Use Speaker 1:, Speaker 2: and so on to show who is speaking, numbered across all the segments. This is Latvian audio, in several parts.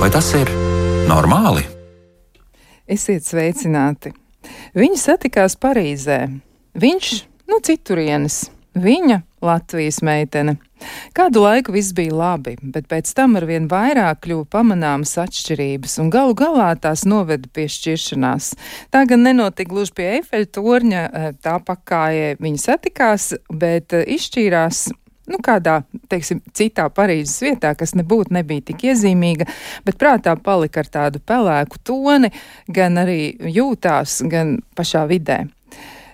Speaker 1: Vai tas ir normāli?
Speaker 2: Esiet sveicināti! Viņi satikās Parīzē. Viņš no nu, citurienes, viņa Latvijas meitene. Kādu laiku viss bija labi, bet pēc tam arvien vairāk kļuva pamanāmas atšķirības, un galu galā tās noveda pie šķiršanās. Tā gan nenotika gluži pie Eifeļa torņa, eh, tā pakājē viņi satikās, bet eh, izšķīrās nu, kādā, teiksim, citā Parīzes vietā, kas nebūtu nebija tik iezīmīga, bet prātā palika ar tādu pelēku toni, gan arī jūtās, gan pašā vidē.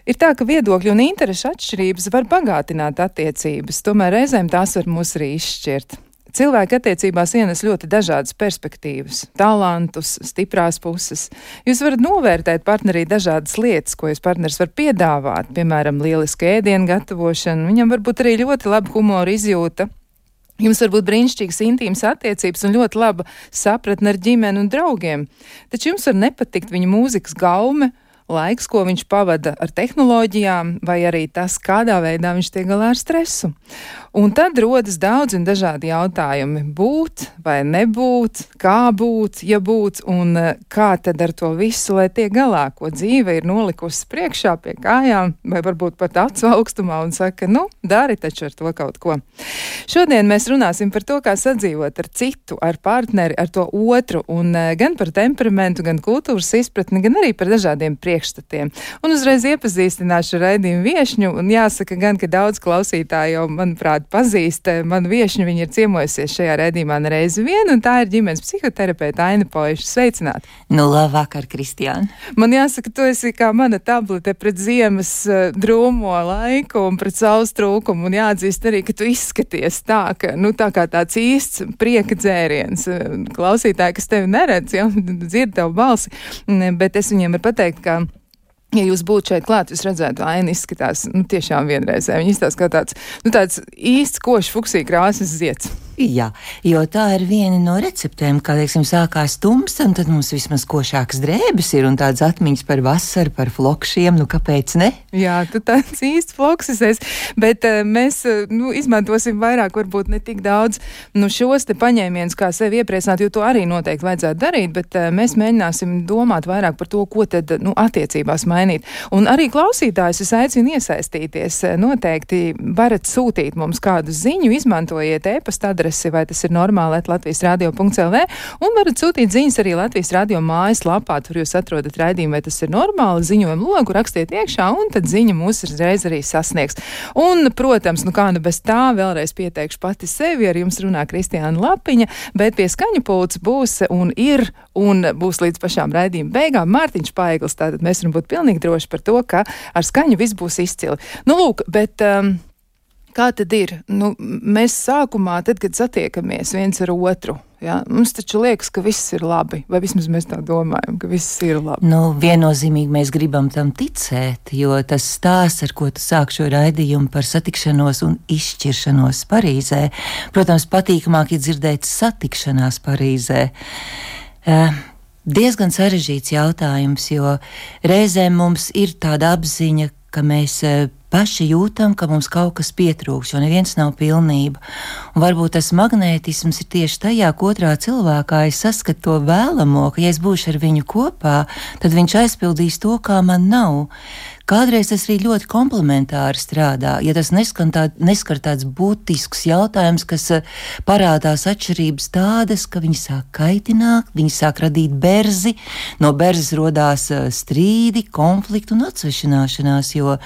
Speaker 2: Ir tā, ka viedokļu un interešu atšķirības var bagātināt attiecības, tomēr reizēm tās var mūs arī izšķirt. Cilvēki attiecībās ienes ļoti dažādas perspektīvas, talantus, stiprās puses. Jūs varat novērtēt partnerī dažādas lietas, ko jūs partneris var piedāvāt, piemēram, lieliska ēdienu gatavošana, viņam varbūt arī ļoti laba humora izjūta, Jums var būt brīnišķīgas intīmas attiecības un ļoti laba sapratne ar ģimeni un draugiem, taču jums var nepatikt viņa mūzikas gaume laiks, ko viņš pavada ar tehnoloģijām, vai arī tas, kādā veidā viņš tiek galā ar stresu. Un tad rodas daudz un dažādi jautājumi - būt vai nebūt, kā būt, ja būt, un eh, kā tad ar to visu, lai tiek galā, ko dzīve ir nolikusi priekšā pie kājām, vai varbūt pat acu augstumā un saka, nu, dari taču ar to kaut ko. Šodien mēs runāsim par to, kā sadzīvot ar citu, ar partneri, ar to otru, un eh, gan par temperamentu, gan kultūras izpratni, gan arī par dažādiem priekšstatiem. Un uzreiz iepazīstināšu raidījumu viešņu, un jāsaka gan, ka daudz klausītāju jau, manuprāt, pazīst eh, manu viešņu. Viņa ir ciemojusies šajā redzījumā reizi vien, un tā ir ģimenes psihoterapeita Aina Poiša. Sveicināti!
Speaker 3: Nu, labvakar, Kristiāna!
Speaker 2: Man jāsaka, tu esi kā mana tablete pret ziemas uh, drūmo laiku un pret saules trūkumu, un jāatzīst arī, ka tu izskaties tā, ka, nu, tā kā tāds īsts prieka dzēriens. Klausītāji, kas tevi neredz, jau dzird tavu balsi, bet es viņiem varu pateikt, ka Ja jūs būtu šeit klāt, jūs redzētu, aina izskatās nu, tiešām vienreizē. Viņa izskatās kā tāds, nu, tāds īsts košs fuksija krāsas zieds.
Speaker 3: Jā, jo tā ir viena no receptēm, kā teiksim, sākās tumsa, un tad mums vismaz košākas drēbes ir un tādas atmiņas par vasaru, par flokšiem. Nu, kāpēc ne?
Speaker 2: Jā, tu tāds īsts floksis esi, bet uh, mēs uh, nu, izmantosim vairāk, varbūt ne tik daudz nu, šos te paņēmienus, kā sevi iepriecināt, jo to arī noteikti vajadzētu darīt, bet uh, mēs mēģināsim domāt vairāk par to, ko tad nu, attiecībās mainīt. Un arī klausītājus es aicinu iesaistīties. Noteikti varat sūtīt mums kādu ziņu, izmantojiet e-pasta adresi adresi, vai tas ir normāli, Latvijas radio.lv, un varat sūtīt ziņas arī Latvijas radio mājaslapā, tur jūs atrodat raidījumu, vai tas ir normāli, ziņojumu logu, rakstiet iekšā, un tad ziņa mūs uzreiz arī sasniegs. Un, protams, nu kā nu bez tā, vēlreiz pieteikšu pati sevi, ar jums runā Kristiāna Lapiņa, bet pie skaņa pults būs un ir, un būs līdz pašām raidījuma beigām Mārtiņš Paigls, tātad mēs varam būt pilnīgi droši par to, ka ar skaņu viss būs izcili. Nu, lūk, bet. Um, Kā tad ir? Nu, mēs sākumā, tad, kad satiekamies viens ar otru, jā, mums taču liekas, ka viss ir labi, vai vismaz mēs tā domājam, ka viss ir labi.
Speaker 3: Nu, viennozīmīgi mēs gribam tam ticēt, jo tas stāsts, ar ko tu sāk šo raidījumu par satikšanos un izšķiršanos Parīzē, protams, patīkamāk ir dzirdēt satikšanās Parīzē. Uh, diezgan sarežģīts jautājums, jo reizēm mums ir tāda apziņa, ka mēs uh, paši jūtam, ka mums kaut kas pietrūks, jo neviens nav pilnība. Un varbūt tas magnētisms ir tieši tajā, ka otrā cilvēkā es saskatu to vēlamo, ka, ja es būšu ar viņu kopā, tad viņš aizpildīs to, kā man nav. Kādreiz tas arī ļoti komplementāri strādā, ja tas tā, neskar tāds būtisks jautājums, kas eh, parādās atšķirības tādas, ka viņi sāk kaitināt, viņi sāk radīt berzi, no berzes rodās eh, strīdi, konflikti un atsvešināšanās, jo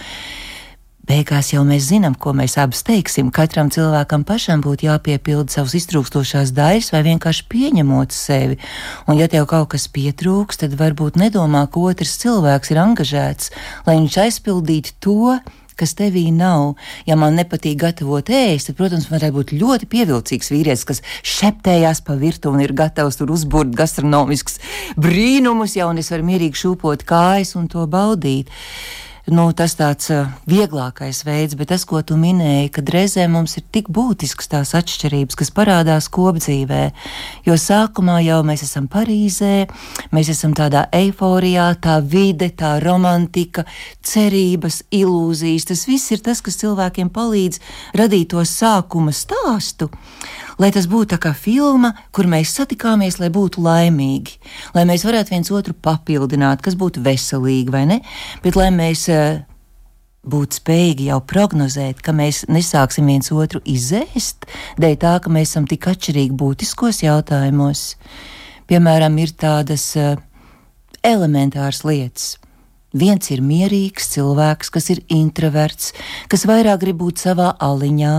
Speaker 3: Beigās jau mēs zinām, ko mēs abas teiksim. Katram cilvēkam pašam būtu jāpiepilda savas iztrūkstošās daļas, vai vienkārši pieņemot sevi. Un, ja tev kaut kas pietrūks, tad varbūt nedomā, ka otrs cilvēks ir angažēts, lai viņš aizpildītu to, kas tevī nav. Ja man nepatīk gatavot ēst, tad, protams, varētu būt ļoti pievilcīgs vīrietis, kas šeptējās pa virtuvi un ir gatavs tur uzbūrt gastronomiskus brīnumus, jau un es varu mierīgi šūpot kājas un to baudīt nu, tas tāds vieglākais veids, bet tas, ko tu minēji, kad reizē mums ir tik būtisks tās atšķirības, kas parādās kopdzīvē. Jo sākumā jau mēs esam Parīzē, mēs esam tādā eiforijā, tā vide, tā romantika, cerības, ilūzijas. Tas viss ir tas, kas cilvēkiem palīdz radīt to sākuma stāstu. Lai tas būtu tā kā filma, kur mēs satikāmies, lai būtu laimīgi, lai mēs varētu viens otru papildināt, kas būtu veselīgi, vai ne? Bet lai mēs uh, būt spējīgi jau prognozēt, ka mēs nesāksim viens otru izēst, dēļ tā, ka mēs esam tik atšķirīgi būtiskos jautājumos. Piemēram, ir tādas uh, elementāras lietas. Viens ir mierīgs cilvēks, kas ir introverts, kas vairāk grib būt savā aliņā,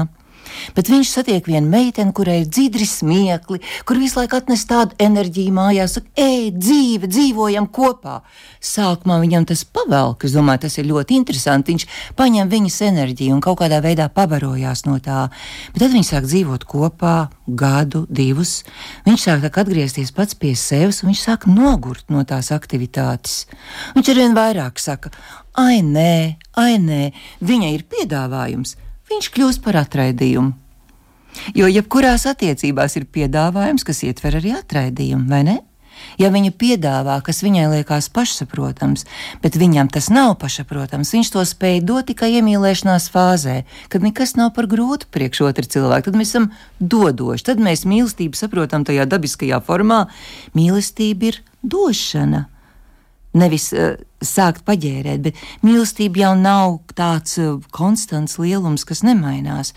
Speaker 3: Bet viņš satiek vienu meiteni, kurai ir dzidri smiekli, kur visu laiku atnes tādu enerģiju mājās, saka, ej, dzīve, dzīvojam kopā. Sākumā viņam tas pavelk, es domāju, tas ir ļoti interesanti. Viņš paņem viņas enerģiju un kaut kādā veidā pabarojās no tā. Bet tad viņi sāk dzīvot kopā gadu, divus. Viņš sāk atgriezties pats pie sevis un viņš sāk nogurt no tās aktivitātes. Viņš arvien vairāk saka, ai nē, ai nē, viņai ir piedāvājums viņš kļūst par atraidījumu. Jo jebkurās attiecībās ir piedāvājums, kas ietver arī atraidījumu, vai ne? Ja viņa piedāvā, kas viņai liekas pašsaprotams, bet viņam tas nav pašsaprotams, viņš to spēj dot tikai iemīlēšanās fāzē, kad nekas nav par grūtu priekš otru cilvēku. Tad mēs esam dodoši, tad mēs mīlestību saprotam tajā dabiskajā formā. Mīlestība ir došana nevis uh, sākt paģērēt, bet mīlestība jau nav tāds uh, konstants lielums, kas nemainās.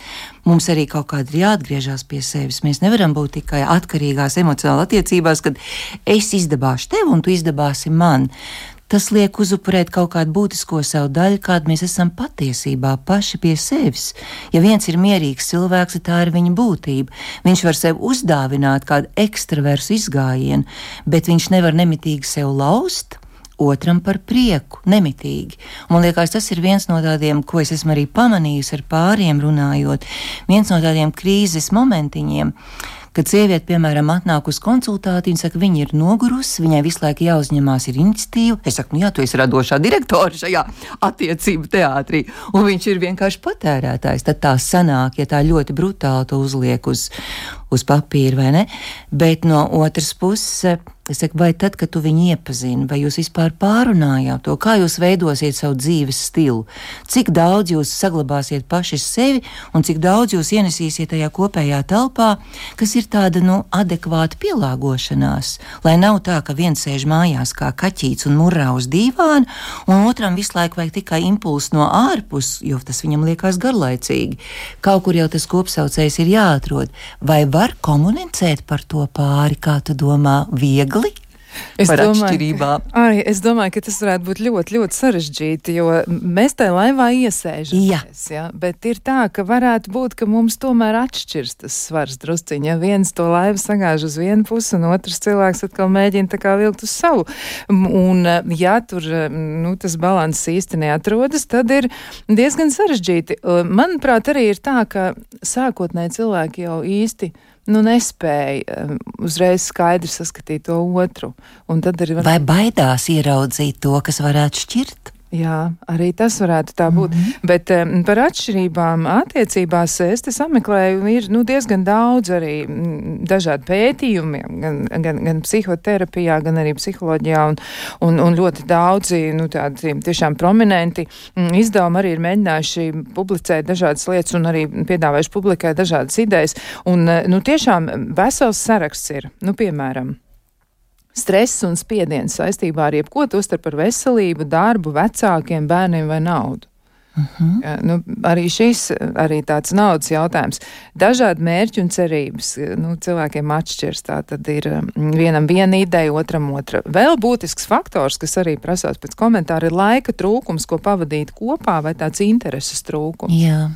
Speaker 3: Mums arī kaut kādā ir jāatgriežas pie sevis. Mēs nevaram būt tikai atkarīgās emocionālās attiecībās, kad es izdabāšu tevi un tu izdabāsi man. Tas liek uzupurēt kaut kādu būtisko savu daļu, kāda mēs esam patiesībā paši pie sevis. Ja viens ir mierīgs cilvēks, tad tā ir viņa būtība. Viņš var sev uzdāvināt kādu ekstraversu izgājienu, bet viņš nevar nemitīgi sev laust otram par prieku, nemitīgi. Un, man liekas, tas ir viens no tādiem, ko es esmu arī pamanījusi ar pāriem runājot, viens no tādiem krīzes momentiņiem. Kad sieviete, piemēram, atnāk uz konsultāciju, saka, viņa ir nogurusi, viņai visu laiku jāuzņemās iniciatīva. Es saku, nu jā, tu esi radošā direktore šajā attiecību teātrī, un viņš ir vienkārši patērētājs. Tad tā sanāk, ja tā ļoti brutāli to uzliek uz, uz papīra, vai ne? Bet no otras puses Es saku, vai tad, kad tu viņu iepazini, vai jūs vispār pārunājāt to, kā jūs veidosiet savu dzīves stilu, cik daudz jūs saglabāsiet paši sevi un cik daudz jūs ienesīsiet tajā kopējā telpā, kas ir tāda nu, adekvāta pielāgošanās. Lai nav tā, ka viens sēž mājās kā kaķīts un murrā uz dīvāna, un otram visu laiku vajag tikai impulsu no ārpus, jo tas viņam liekas garlaicīgi. Kaut kur jau tas kopsaucējs ir jāatrod. Vai var komunicēt par to pāri, kā tu domā, viegli? Viegli. Es domāju.
Speaker 2: Arī es domāju, ka tas varētu būt ļoti, ļoti sarežģīti, jo mēs tajā laivā iesēžamies. Ja? Bet ir tā, ka varētu būt, ka mums tomēr atšķirs tas svars drusciņi. Ja viens to laivu sagāž uz vienu pusi, un otrs cilvēks atkal mēģina tā kā vilkt uz savu. Un, ja tur nu, tas balans īsti neatrodas, tad ir diezgan sarežģīti. Manuprāt, arī ir tā, ka sākotnēji cilvēki jau īsti nu, nespēja uzreiz skaidri saskatīt to otru.
Speaker 3: Var... Vai baidās ieraudzīt to, kas varētu šķirt?
Speaker 2: Jā, arī tas varētu tā būt. Mm -hmm. Bet um, par atšķirībām attiecībās es te sameklēju, ir nu, diezgan daudz arī m, dažādi pētījumi, gan, gan, gan psihoterapijā, gan arī psiholoģijā, un, un, un ļoti daudzi nu, tādi tiešām prominenti m, izdevumi arī ir mēģinājuši publicēt dažādas lietas un arī piedāvājuši publikēt dažādas idejas. Un, nu, tiešām vesels saraksts ir, nu, piemēram, stress un spiediens saistībā ar jebko, tostarp ar veselību, darbu, vecākiem, bērniem vai naudu. Uh mhm. -huh. ja, nu, arī šis arī tāds naudas jautājums. Dažādi mērķi un cerības nu, cilvēkiem atšķirs. Tā tad ir um, vienam viena ideja, otram otra. Vēl būtisks faktors, kas arī prasās pēc komentāra, ir laika trūkums, ko pavadīt kopā, vai tāds intereses trūkums.
Speaker 3: Jā.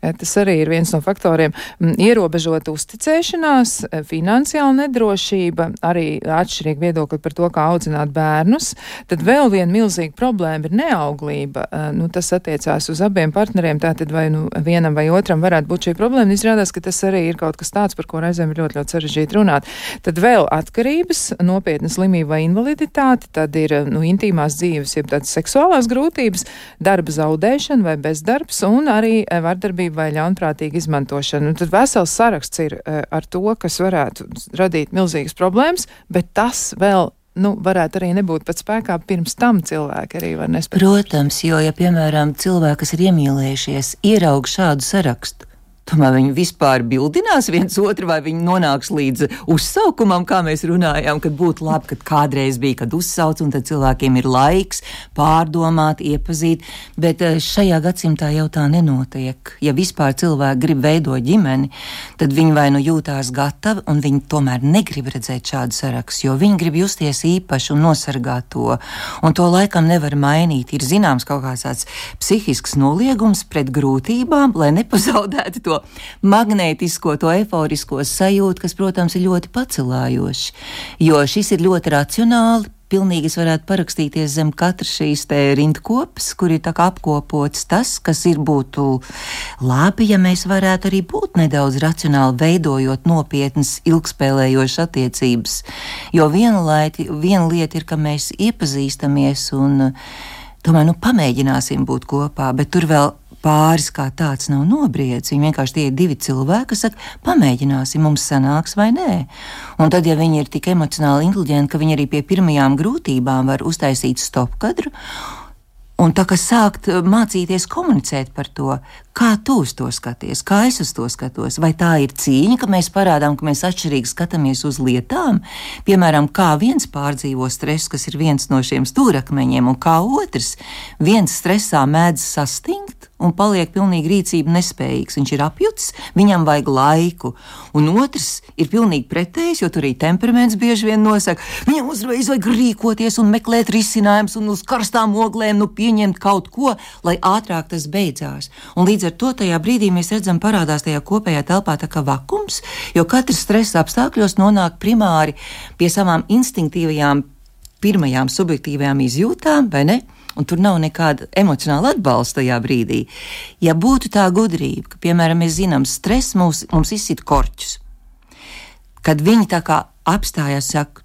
Speaker 2: Ja, tas arī ir viens no faktoriem. Mm, ierobežota uzticēšanās, e, finansiāla nedrošība, arī atšķirīgi viedokļi par to, kā audzināt bērnus. Tad vēl viena milzīga problēma ir neauglība. E, nu, tas attiecās uz abiem partneriem, tātad vai nu vienam vai otram varētu būt šī problēma. Izrādās, ka tas arī ir kaut kas tāds, par ko reizēm ir ļoti, ļoti sarežģīti runāt. Tad vēl atkarības, nopietna slimība vai invaliditāte, tad ir nu, intīmās dzīves, jeb tādas seksuālās grūtības, darba zaudēšana vai bezdarbs un arī e, vardarbība vai ļaunprātīga izmantošana. Un tad vesels saraksts ir uh, ar to, kas varētu radīt milzīgas problēmas, bet tas vēl nu, varētu arī nebūt pat spēkā pirms tam cilvēki arī var nespēt.
Speaker 3: Protams, jo, ja, piemēram, cilvēki, kas ir iemīlējušies, ieraug šādu sarakstu, tomēr viņi vispār bildinās viens otru, vai viņi nonāks līdz uzsaukumam, kā mēs runājām, kad būtu labi, kad kādreiz bija, kad uzsauc, un tad cilvēkiem ir laiks pārdomāt, iepazīt, bet eh, šajā gadsimtā jau tā nenotiek. Ja vispār cilvēki grib veidot ģimeni, tad viņi vai nu jūtās gatavi, un viņi tomēr negrib redzēt šādu sarakstu, jo viņi grib justies īpaši un nosargāt to, un to laikam nevar mainīt. Ir zināms kaut kāds tāds psihisks noliegums pret grūtībām, lai nepazaudētu to magnētisko, to eiforisko sajūtu, kas, protams, ir ļoti pacelājoši. Jo šis ir ļoti racionāli. Pilnīgi es varētu parakstīties zem katras šīs rindkopas, kur ir apkopots tas, kas ir būtu labi, ja mēs varētu arī būt nedaudz racionāli veidojot nopietnas, ilgspēlējošas attiecības. Jo viena, laiti, viena lieta ir, ka mēs iepazīstamies un tomēr nu, pamēģināsim būt kopā, bet tur vēl pāris kā tāds nav nobriedzis. Viņi vienkārši tie ir divi cilvēki, kas saka, pamēģināsim, mums sanāks vai nē. Un tad, ja viņi ir tik emocionāli inteliģenti, ka viņi arī pie pirmajām grūtībām var uztaisīt stopkadru. Un tā kā sākt mācīties komunicēt par to, kā tu uz to skaties, kā es uz to skatos, vai tā ir cīņa, ka mēs parādām, ka mēs atšķirīgi skatāmies uz lietām, piemēram, kā viens pārdzīvo stresu, kas ir viens no šiem stūrakmeņiem, un kā otrs viens stresā mēdz sastingt un paliek pilnīgi rīcība nespējīgs. Viņš ir apjutis, viņam vajag laiku. Un otrs ir pilnīgi pretējs, jo tur arī temperaments bieži vien nosaka, viņam uzreiz vajag rīkoties un meklēt risinājumus un uz karstām oglēm nu, pieņemt kaut ko, lai ātrāk tas beidzās. Un līdz ar to tajā brīdī mēs redzam, parādās tajā kopējā telpā tā kā vakums, jo katrs stresa apstākļos nonāk primāri pie savām instinktīvajām pirmajām subjektīvajām izjūtām, vai ne? Un tur nav nekāda emocionāla atbalsta tajā brīdī. Ja būtu tā gudrība, ka, piemēram, mēs zinām, stress mums, mums izsit korķus, kad viņi tā kā apstājās, saka,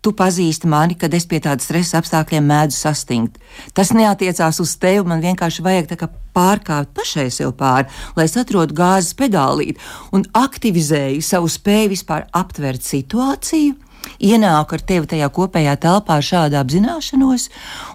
Speaker 3: tu pazīsti mani, kad es pie tāda stresa apstākļiem mēdzu sastingt. Tas neatiecās uz tevi, man vienkārši vajag pārkāpt pašai sev pāri, lai es atrodu gāzes pedālīti un aktivizēju savu spēju vispār aptvert situāciju ienāk ar tevi tajā kopējā telpā ar šādu apzināšanos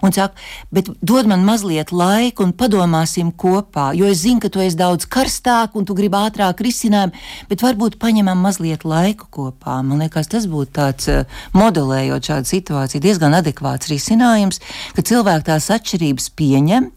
Speaker 3: un saka, bet dod man mazliet laika un padomāsim kopā, jo es zinu, ka tu esi daudz karstāk un tu gribi ātrāk risinājumu, bet varbūt paņemam mazliet laiku kopā. Man liekas, tas būtu tāds eh, modelējot šādu situāciju diezgan adekvāts risinājums, ka cilvēki tās atšķirības pieņem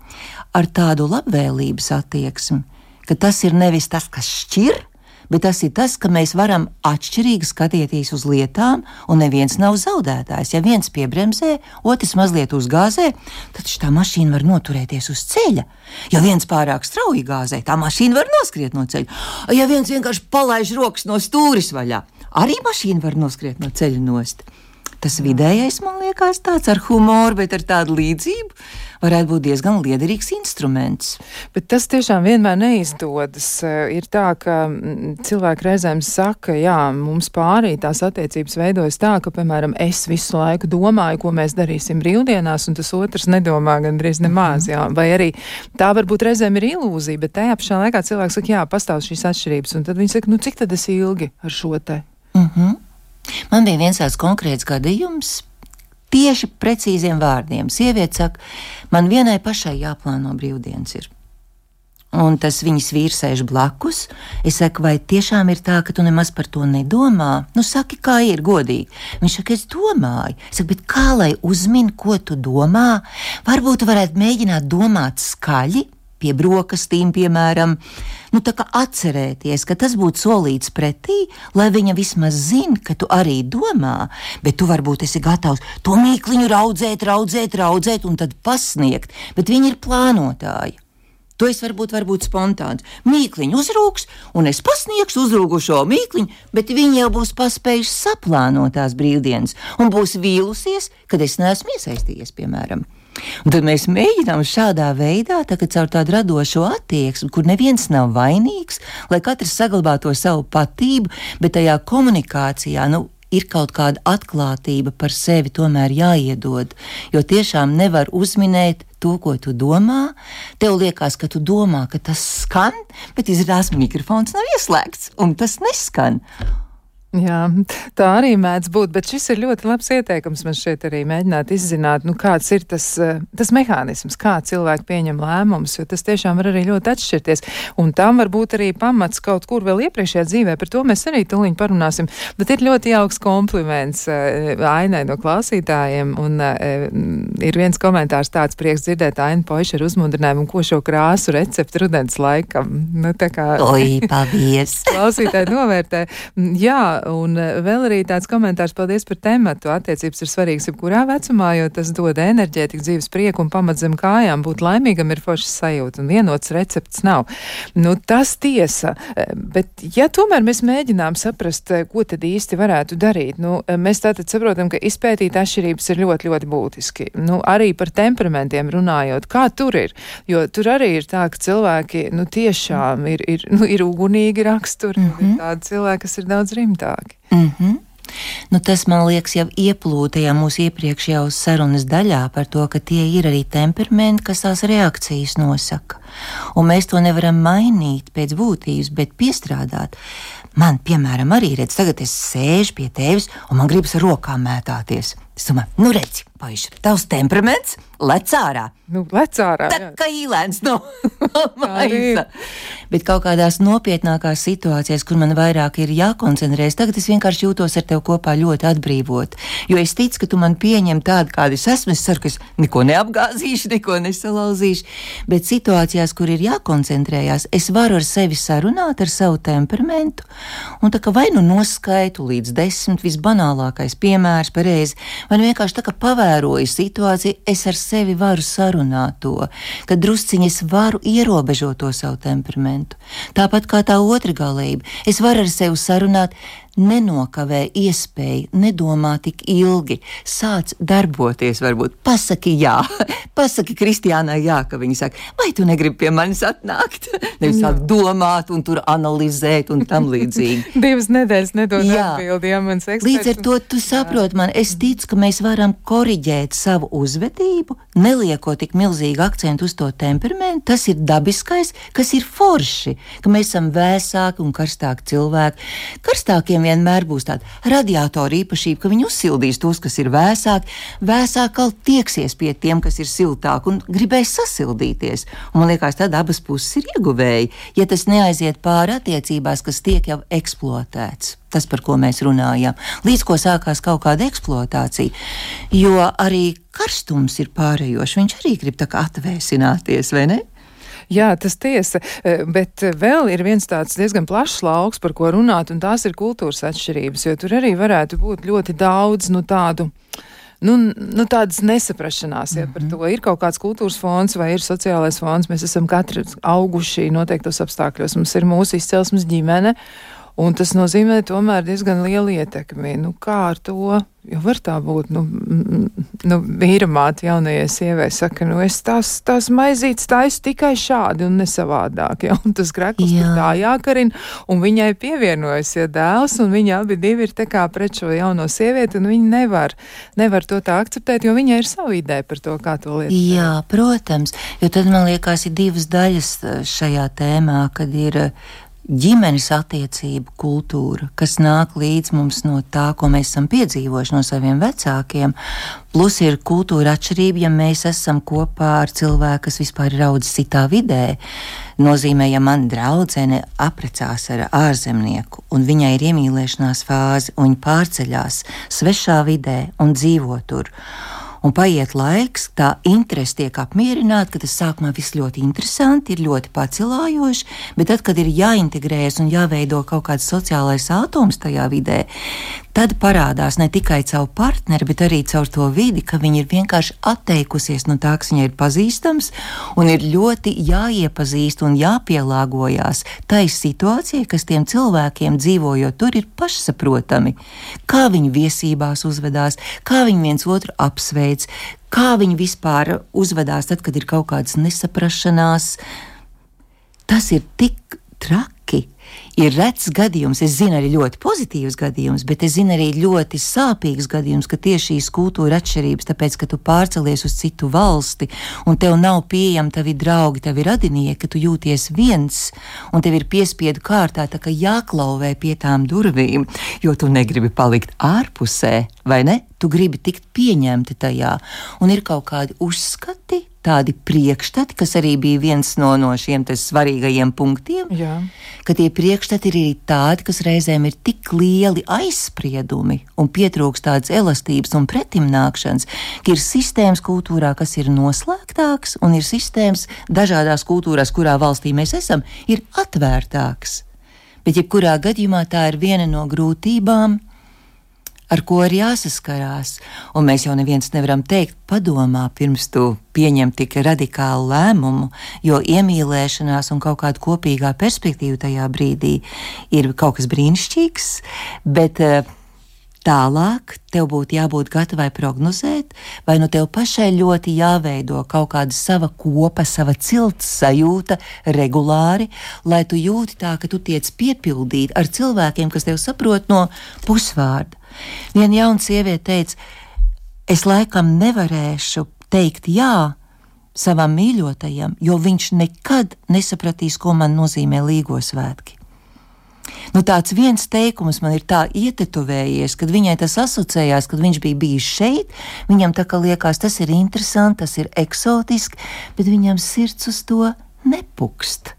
Speaker 3: ar tādu labvēlības attieksmi, ka tas ir nevis tas, kas šķir, bet tas ir tas, ka mēs varam atšķirīgi skatīties uz lietām, un neviens nav zaudētājs. Ja viens piebremzē, otrs mazliet uzgāzē, tad tā mašīna var noturēties uz ceļa. Ja viens pārāk strauji gāzē, tā mašīna var noskriet no ceļa. Ja viens vienkārši palaiž rokas no stūris vaļā, arī mašīna var noskriet no ceļa nost. Tas vidējais, man liekas, tāds ar humoru, bet ar tādu līdzību varētu būt diezgan liederīgs instruments.
Speaker 2: Bet tas tiešām vienmēr neizdodas. Eh, ir tā, ka mm, cilvēki reizēm saka, jā, mums pārī tās attiecības veidojas tā, ka, piemēram, es visu laiku domāju, ko mēs darīsim brīvdienās, un tas otrs nedomā gandrīz nemaz. Jā. Vai arī tā varbūt reizēm ir ilūzija, bet tajā pašā laikā cilvēks saka, jā, pastāv šīs atšķirības, un tad viņi saka, nu cik tad es ilgi ar šo te?
Speaker 3: Uh mhm. -huh. Man bija viens tāds konkrēts gadījums. Tieši precīziem vārdiem. Sieviete saka, man vienai pašai jāplāno brīvdienas. Ir. Un tas viņas vīrs sēž blakus. Es saku, vai tiešām ir tā, ka tu nemaz par to nedomā? Nu, saki, kā ir godīgi. Viņš saka, es domāju. Es saku, bet kā lai uzmin, ko tu domā? Varbūt tu varētu mēģināt domāt skaļi, pie brokastīm, piemēram, nu, tā kā atcerēties, ka tas būtu solīts pretī, lai viņa vismaz zinātu, ka tu arī domā, bet tu varbūt esi gatavs to mīkliņu raudzēt, raudzēt, raudzēt un tad pasniegt, bet viņi ir plānotāji. To es varbūt, varbūt spontāns. Mīkliņš uzrūks, un es pasniegšu uzrūgušo mīkliņu, bet viņi jau būs paspējuši saplānot tās brīvdienas un būs vīlusies, kad es neesmu iesaistījies, piemēram. Un tad mēs mēģinām šādā veidā, tā, caur tādu radošo attieksmi, kur neviens nav vainīgs, lai katrs saglabā to savu patību, bet tajā komunikācijā, nu, ir kaut kāda atklātība par sevi tomēr jāiedod. Jo tiešām nevar uzminēt to, ko tu domā. Tev liekas, ka tu domā, ka tas skan, bet izrādās mikrofons nav ieslēgts un tas neskan.
Speaker 2: Jā, tā arī mēdz būt, bet šis ir ļoti labs ieteikums man šeit arī mēģināt izzināt, nu, kāds ir tas, eh, tas mehānisms, kā cilvēki pieņem lēmumus, jo tas tiešām var arī ļoti atšķirties. Un tam var būt arī pamats kaut kur vēl iepriekšējā dzīvē, par to mēs arī tuliņ parunāsim. Bet ir ļoti jauks kompliments uh, Ainai no klausītājiem, un uh, ir viens komentārs tāds prieks dzirdēt Ainu Poišu ar uzmundrinājumu, ko šo krāsu receptu rudens laikam. Nu, tā kā.
Speaker 3: Oi, paldies!
Speaker 2: klausītāji novērtē. Jā, un eh, vēl arī tāds komentārs, paldies par tematu. Attiecības ir svarīgas jebkurā vecumā, jo tas dod enerģētiku, dzīves prieku un pamat zem kājām. Būt laimīgam ir foršs sajūta, un vienots recepts nav. Nu, tas tiesa, eh, bet ja tomēr mēs mēģinām saprast, eh, ko tad īsti varētu darīt, nu, mēs tātad saprotam, ka izpētīt atšķirības ir ļoti, ļoti būtiski. Nu, arī par temperamentiem runājot, kā tur ir, jo tur arī ir tā, ka cilvēki, nu, tiešām ir, ir, nu, ir ugunīgi raksturi, mm -hmm. ir tādi cilvēki, kas ir daudz rimtāki ērtāki.
Speaker 3: Mm -hmm. Nu, tas man liekas, jau ieplūtajā mūsu iepriekšējā sarunas daļā par to, ka tie ir arī temperamenti, kas tās reakcijas nosaka. Un mēs to nevaram mainīt pēc būtības, bet piestrādāt. Man, piemēram, arī redz, tagad es sēžu pie tevis un man gribas ar rokām mētāties. Domāju, nu redzi, Paiša, tavs temperaments lec ārā.
Speaker 2: Nu, lec ārā.
Speaker 3: Tā kā īlēns no maisa. Bet kaut kādās nopietnākās situācijās, kur man vairāk ir jākoncentrējas, tagad es vienkārši jūtos ar tevi kopā ļoti atbrīvot. Jo es ticu, ka tu man pieņem tādu, kāda es esmu. Es ceru, ka es neko neapgāzīšu, neko nesalauzīšu. Bet situācijās, kur ir jākoncentrējas, es varu ar sevi sarunāt ar savu temperamentu. Un tā kā vai nu noskaitu līdz desmit, visbanālākais piemērs pareizi, nu vienkārši tā kā pavēroju situāciju, es ar sevi varu sarunāt to, ka drusciņi es varu ierobežot to savu temperamentu. Tāpat kā tā otra galība, es varu ar sevi sarunāt, nenokavē iespēju, nedomā tik ilgi, sāc darboties, varbūt pasaki jā, pasaki Kristiānai jā, ka viņa saka, vai tu negribi pie manis atnākt? Nevis sāk domāt un tur analizēt un tam līdzīgi.
Speaker 2: Divas nedēļas nedod atbildi, ja mans eksperts.
Speaker 3: Līdz ar to tu saproti man, es ticu, ka mēs varam koriģēt savu uzvedību, neliekot tik milzīgu akcentu uz to temperamentu. Tas ir dabiskais, kas ir forši, ka mēs esam vēsāki un karstāki cilvēki. Karstākiem vienmēr būs tāda radiatora īpašība, ka viņi uzsildīs tos, kas ir vēsāki, vēsāk vēl tieksies pie tiem, kas ir siltāki un gribēs sasildīties. Un man liekas, tad abas puses ir ieguvēji, ja tas neaiziet pāri attiecībās, kas tiek jau eksploatēts. Tas, par ko mēs runājam, līdz ko sākās kaut kāda eksploatācija. Jo arī karstums ir pārējošs, viņš arī grib tā kā atvēsināties, vai ne?
Speaker 2: Jā, tas tiesa, e, bet vēl ir viens tāds diezgan plašs lauks, par ko runāt, un tās ir kultūras atšķirības, jo tur arī varētu būt ļoti daudz nu, tādu nu, nu, tādas nesaprašanās. Ja, par mhm. to ir kaut kāds kultūras fonds vai ir sociālais fonds. Mēs esam katri auguši noteiktos apstākļos. Mums ir mūsu izcelsmes ģimene. Un tas nozīmē tomēr diezgan lielu ietekmi. Nu, kā ar to? Jo var tā būt, nu, nu vīra māte jaunajai sievai saka, nu, es tās, tās maizītes taisu tikai šādi un nesavādāk, ja, un tas grēklis Jā. tā jākarina, un viņai pievienojas, ja dēls, un viņi abi divi ir tā kā pret šo jauno sievieti, un viņi nevar, nevar to tā akceptēt, jo viņai ir savu ideju par to, kā to lietot.
Speaker 3: Jā, protams, jo tad man liekas ir divas daļas eh, šajā tēmā, kad ir ģimenes attiecību kultūra, kas nāk līdz mums no tā, ko mēs esam piedzīvojuši no saviem vecākiem. Plus ir kultūra atšķirība, ja mēs esam kopā ar cilvēku, kas vispār ir audzis citā vidē. Nozīmē, ja man draudzene apprecās ar ārzemnieku, un viņai ir iemīlēšanās fāze, un viņa pārceļās svešā vidē un dzīvo tur un paiet laiks, tā interese tiek apmierināta, ka tas sākumā viss ļoti interesanti, ir ļoti pacelājoši, bet tad, kad ir jāintegrējas un jāveido kaut kāds sociālais atoms tajā vidē, tad parādās ne tikai caur partneri, bet arī caur to vidi, ka viņa ir vienkārši atteikusies no tā, kas viņai ir pazīstams, un ir ļoti jāiepazīst un jāpielāgojas tai situācijai, kas tiem cilvēkiem dzīvojot tur ir pašsaprotami. Kā viņi viesībās uzvedās, kā viņi viens otru apsveic, kā viņi vispār uzvedās tad, kad ir kaut kādas nesaprašanās. Tas ir tik traki ir rets gadījums. Es zinu arī ļoti pozitīvs gadījums, bet es zinu arī ļoti sāpīgs gadījums, ka tieši šīs kultūra atšķirības, tāpēc, ka tu pārcelies uz citu valsti un tev nav pieejami tavi draugi, tavi radinieki, tu jūties viens un tev ir piespiedu kārtā tā kā jāklauvē pie tām durvīm, jo tu negribi palikt ārpusē, vai ne? Tu gribi tikt pieņemti tajā, un ir kaut kādi uzskati, tādi priekšstati, kas arī bija viens no, no šiem svarīgajiem punktiem. Jā. Ka tie priekšstati ir arī tādi, kas reizēm ir tik lieli aizspriedumi un pietrūkst tādas elastības un pretimnākšanas, ka ir sistēmas kultūrā, kas ir noslēgtāks, un ir sistēmas dažādās kultūrās, kurā valstī mēs esam, ir atvērtāks. Bet jebkurā gadījumā tā ir viena no grūtībām, ar ko ir jāsaskarās. Un mēs jau neviens nevaram teikt, padomā, pirms tu pieņem tik radikālu lēmumu, jo iemīlēšanās un kaut kāda kopīgā perspektīva tajā brīdī ir kaut kas brīnišķīgs, bet uh, Tālāk tev būtu jābūt gatavai prognozēt, vai nu tev pašai ļoti jāveido kaut kāda sava kopa, sava cilts sajūta regulāri, lai tu jūti tā, ka tu tiec piepildīt ar cilvēkiem, kas tev saprot no pusvārda. Viena jauna sieviete teica, es laikam nevarēšu teikt jā savam mīļotajam, jo viņš nekad nesapratīs, ko man nozīmē līgo svētki. Nu, tāds viens teikums man ir tā ietetuvējies, kad viņai tas asociējās, kad viņš bija bijis šeit. Viņam tā kā liekas, tas ir interesanti, tas ir eksotiski, bet viņam sirds uz to nepukst.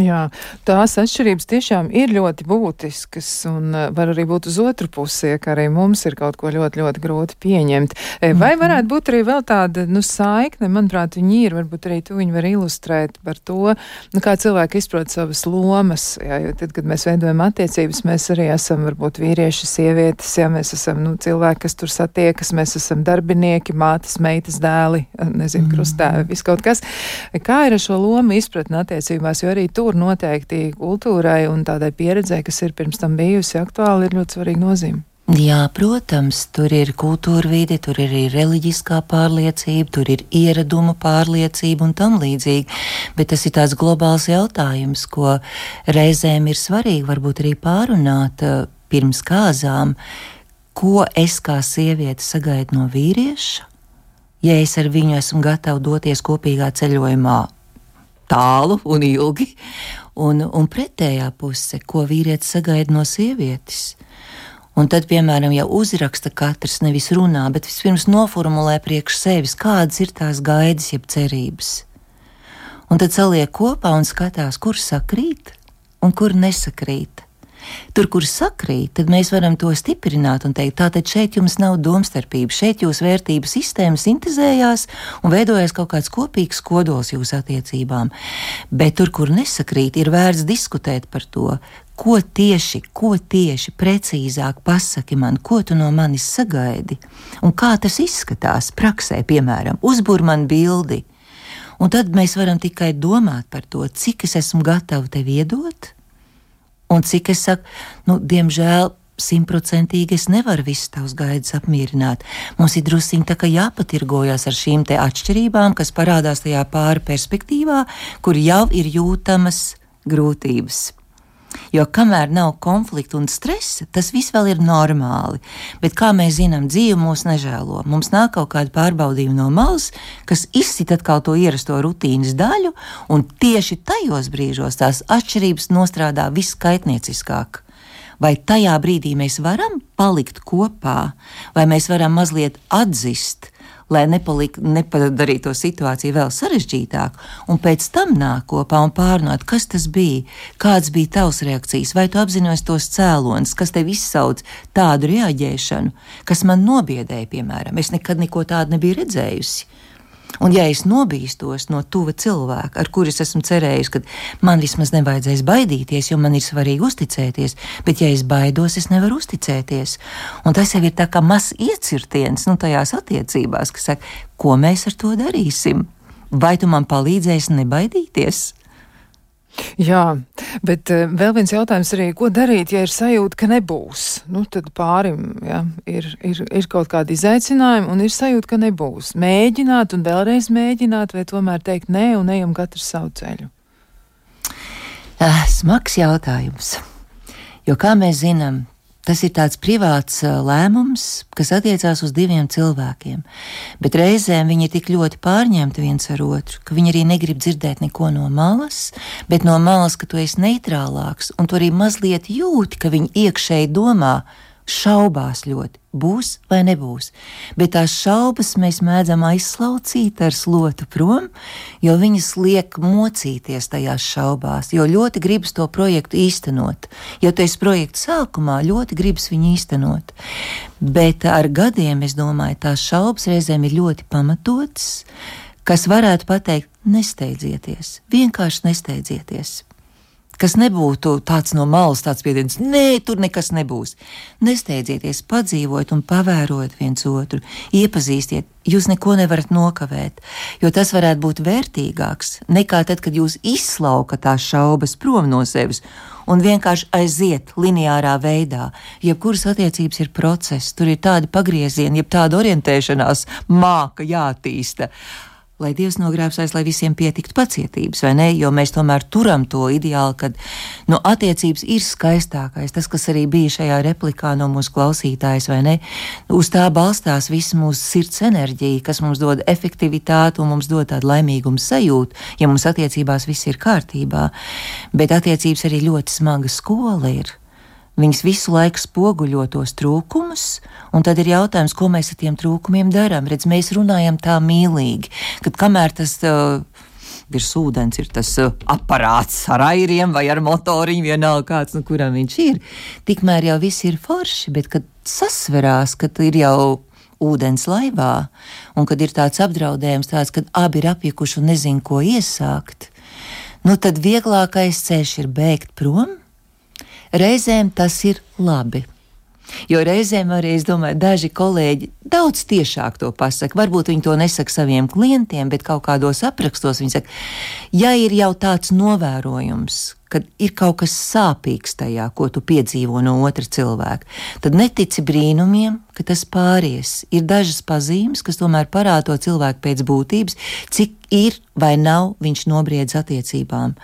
Speaker 2: Jā, tās atšķirības tiešām ir ļoti būtiskas un uh, var arī būt uz otru pusi, ka arī mums ir kaut ko ļoti, ļoti grūti pieņemt. E, vai mhm. varētu būt arī vēl tāda, nu, saikne, manuprāt, viņi ir, varbūt arī tu viņi var ilustrēt par to, nu, kā cilvēki izprot savas lomas, jā, jo tad, kad mēs veidojam attiecības, mēs arī esam varbūt vīrieši, sievietes, jā, mēs esam, nu, cilvēki, kas tur satiekas, mēs esam darbinieki, mātes, meitas, dēli, nezinu, krustēvi, viss kaut kas. Kā ir ar šo lomu izpratni attiecībās, jo arī tu tur noteikti kultūrai un tādai pieredzē, kas ir pirms tam bijusi aktuāli, ir ļoti svarīga nozīme.
Speaker 3: Jā, protams, tur ir kultūra vide, tur ir arī reliģiskā pārliecība, tur ir ieraduma pārliecība un tam līdzīgi. Bet tas ir tāds globāls jautājums, ko reizēm ir svarīgi varbūt arī pārunāt eh, pirms kāzām, ko es kā sieviete sagaidu no vīrieša, ja es ar viņu esmu gatava doties kopīgā ceļojumā tālu un ilgi, un, un pretējā puse, ko vīrietis sagaida no sievietes. Un tad, piemēram, ja uzraksta katrs nevis runā, bet vispirms noformulē priekš sevis, kādas ir tās gaidas, jeb cerības. Un tad saliek kopā un skatās, kur sakrīt un kur nesakrīt. Tur, kur sakrīt, tad mēs varam to stiprināt un teikt, tātad šeit jums nav domstarpība, šeit jūsu vērtību sistēma sintēzējās un veidojas kaut kāds kopīgs kodols jūsu attiecībām. Bet tur, kur nesakrīt, ir vērts diskutēt par to, ko tieši, ko tieši precīzāk pasaki man, ko tu no manis sagaidi, un kā tas izskatās praksē, piemēram, uzbūr man bildi. Un tad mēs varam tikai domāt par to, cik es esmu gatava tev iedot, Un cik es saku, nu, diemžēl simtprocentīgi es nevaru visas tavas gaidas apmierināt. Mums ir druskuļi tā kā jāpatirgojas ar šīm atšķirībām, kas parādās tajā pāri perspektīvā, kur jau ir jūtamas grūtības. Jo kamēr nav konflikta un stresa, tas viss vēl ir normāli. Bet, kā mēs zinām, dzīve mūs nežēlo. Mums nāk kaut kāda pārbaudījuma no malas, kas izsit atkal to ierasto rutīnas daļu, un tieši tajos brīžos tās atšķirības nostrādā viskaitnieciskāk. Vai tajā brīdī mēs varam palikt kopā, vai mēs varam mazliet atzīt, lai nepalik, nepadarītu to situāciju vēl sarežģītāku, un pēc tam nāk kopā un pārnāt, kas tas bija, kāds bija tavs reakcijas, vai tu apzinājies tos cēloņus, kas tev izsauc tādu reaģēšanu, kas man nobiedēja, piemēram. Es nekad neko tādu nebiju redzējusi. Un, ja es nobīstos no tuva cilvēka, ar kuru es esmu cerējis, ka man vismaz nevajadzēs baidīties, jo man ir svarīgi uzticēties, bet, ja es baidos, es nevaru uzticēties. Un tas jau ir tā kā mazs iecirtiens nu, tajās attiecībās, kas saka, ko mēs ar to darīsim. Vai tu man palīdzēsi nebaidīties?
Speaker 2: Jā, bet uh, vēl viens jautājums arī, ko darīt, ja ir sajūta, ka nebūs? Nu, tad pārim ja, ir, ir, ir kaut kādi izaicinājumi un ir sajūta, ka nebūs. Mēģināt un vēlreiz mēģināt, vai tomēr teikt nē un ejam katrs savu ceļu.
Speaker 3: Ah, smags jautājums. Jo, kā mēs zinām, Tas ir tāds privāts lēmums, kas attiecās uz diviem cilvēkiem, bet reizēm viņi ir tik ļoti pārņemti viens ar otru, ka viņi arī negrib dzirdēt neko no malas, bet no malas, ka tu esi neitrālāks, un tu arī mazliet jūti, ka viņi iekšēji domā, šaubās ļoti, būs vai nebūs. Bet tās šaubas mēs mēdzam aizslaucīt ar slotu prom, jo viņas liek mocīties tajās šaubās, jo ļoti gribas to projektu īstenot. Jo tu esi projekta sākumā, ļoti gribas viņu īstenot. Bet ar gadiem, es domāju, tās šaubas reizēm ir ļoti pamatotas, kas varētu pateikt, nesteidzieties, vienkārši nesteidzieties kas nebūtu tāds no malas, tāds spiediens, nē, tur nekas nebūs. Nesteidzieties, padzīvojiet un pavērojiet viens otru, iepazīstiet, jūs neko nevarat nokavēt, jo tas varētu būt vērtīgāks nekā tad, kad jūs izslaukat tās šaubas prom no sevis un vienkārši aiziet lineārā veidā. Jebkuras attiecības ir process, tur ir tādi pagriezieni, jeb tāda orientēšanās māka jātīsta lai Dievs nogrābsais, lai visiem pietiktu pacietības, vai ne? Jo mēs tomēr turam to ideālu, ka nu, attiecības ir skaistākais. Tas, kas arī bija šajā replikā no mūsu klausītājas, vai ne? Uz tā balstās visa mūsu sirds enerģija, kas mums dod efektivitāti un mums dod tādu laimīgumu sajūtu, ja mums attiecībās viss ir kārtībā. Bet attiecības arī ļoti smaga skola ir. Viņas visu laiku spoguļo tos trūkumus, un tad ir jautājums, ko mēs ar tiem trūkumiem darām. Redz, mēs runājam tā mīlīgi, ka kamēr tas uh, virs ūdens ir tas uh, aparāts ar airiem vai ar motoriņu, vienalga kāds, nu, kuram viņš ir, tikmēr jau viss ir forši, bet kad sasverās, ka ir jau ūdens laivā, un kad ir tāds apdraudējums, tāds, kad abi ir apjukuši un nezin, ko iesākt, nu tad vieglākais ceļš ir bēgt prom Reizēm tas ir labi. Jo reizēm arī, es domāju, daži kolēģi daudz tiešāk to pasaka. Varbūt viņi to nesaka saviem klientiem, bet kaut kādos aprakstos viņi saka, ja ir jau tāds novērojums, kad ir kaut kas sāpīgs tajā, ko tu piedzīvo no otra cilvēka, tad netici brīnumiem, ka tas pāries. Ir dažas pazīmes, kas tomēr parāda to cilvēku pēc būtības, cik ir vai nav viņš nobriedz attiecībām.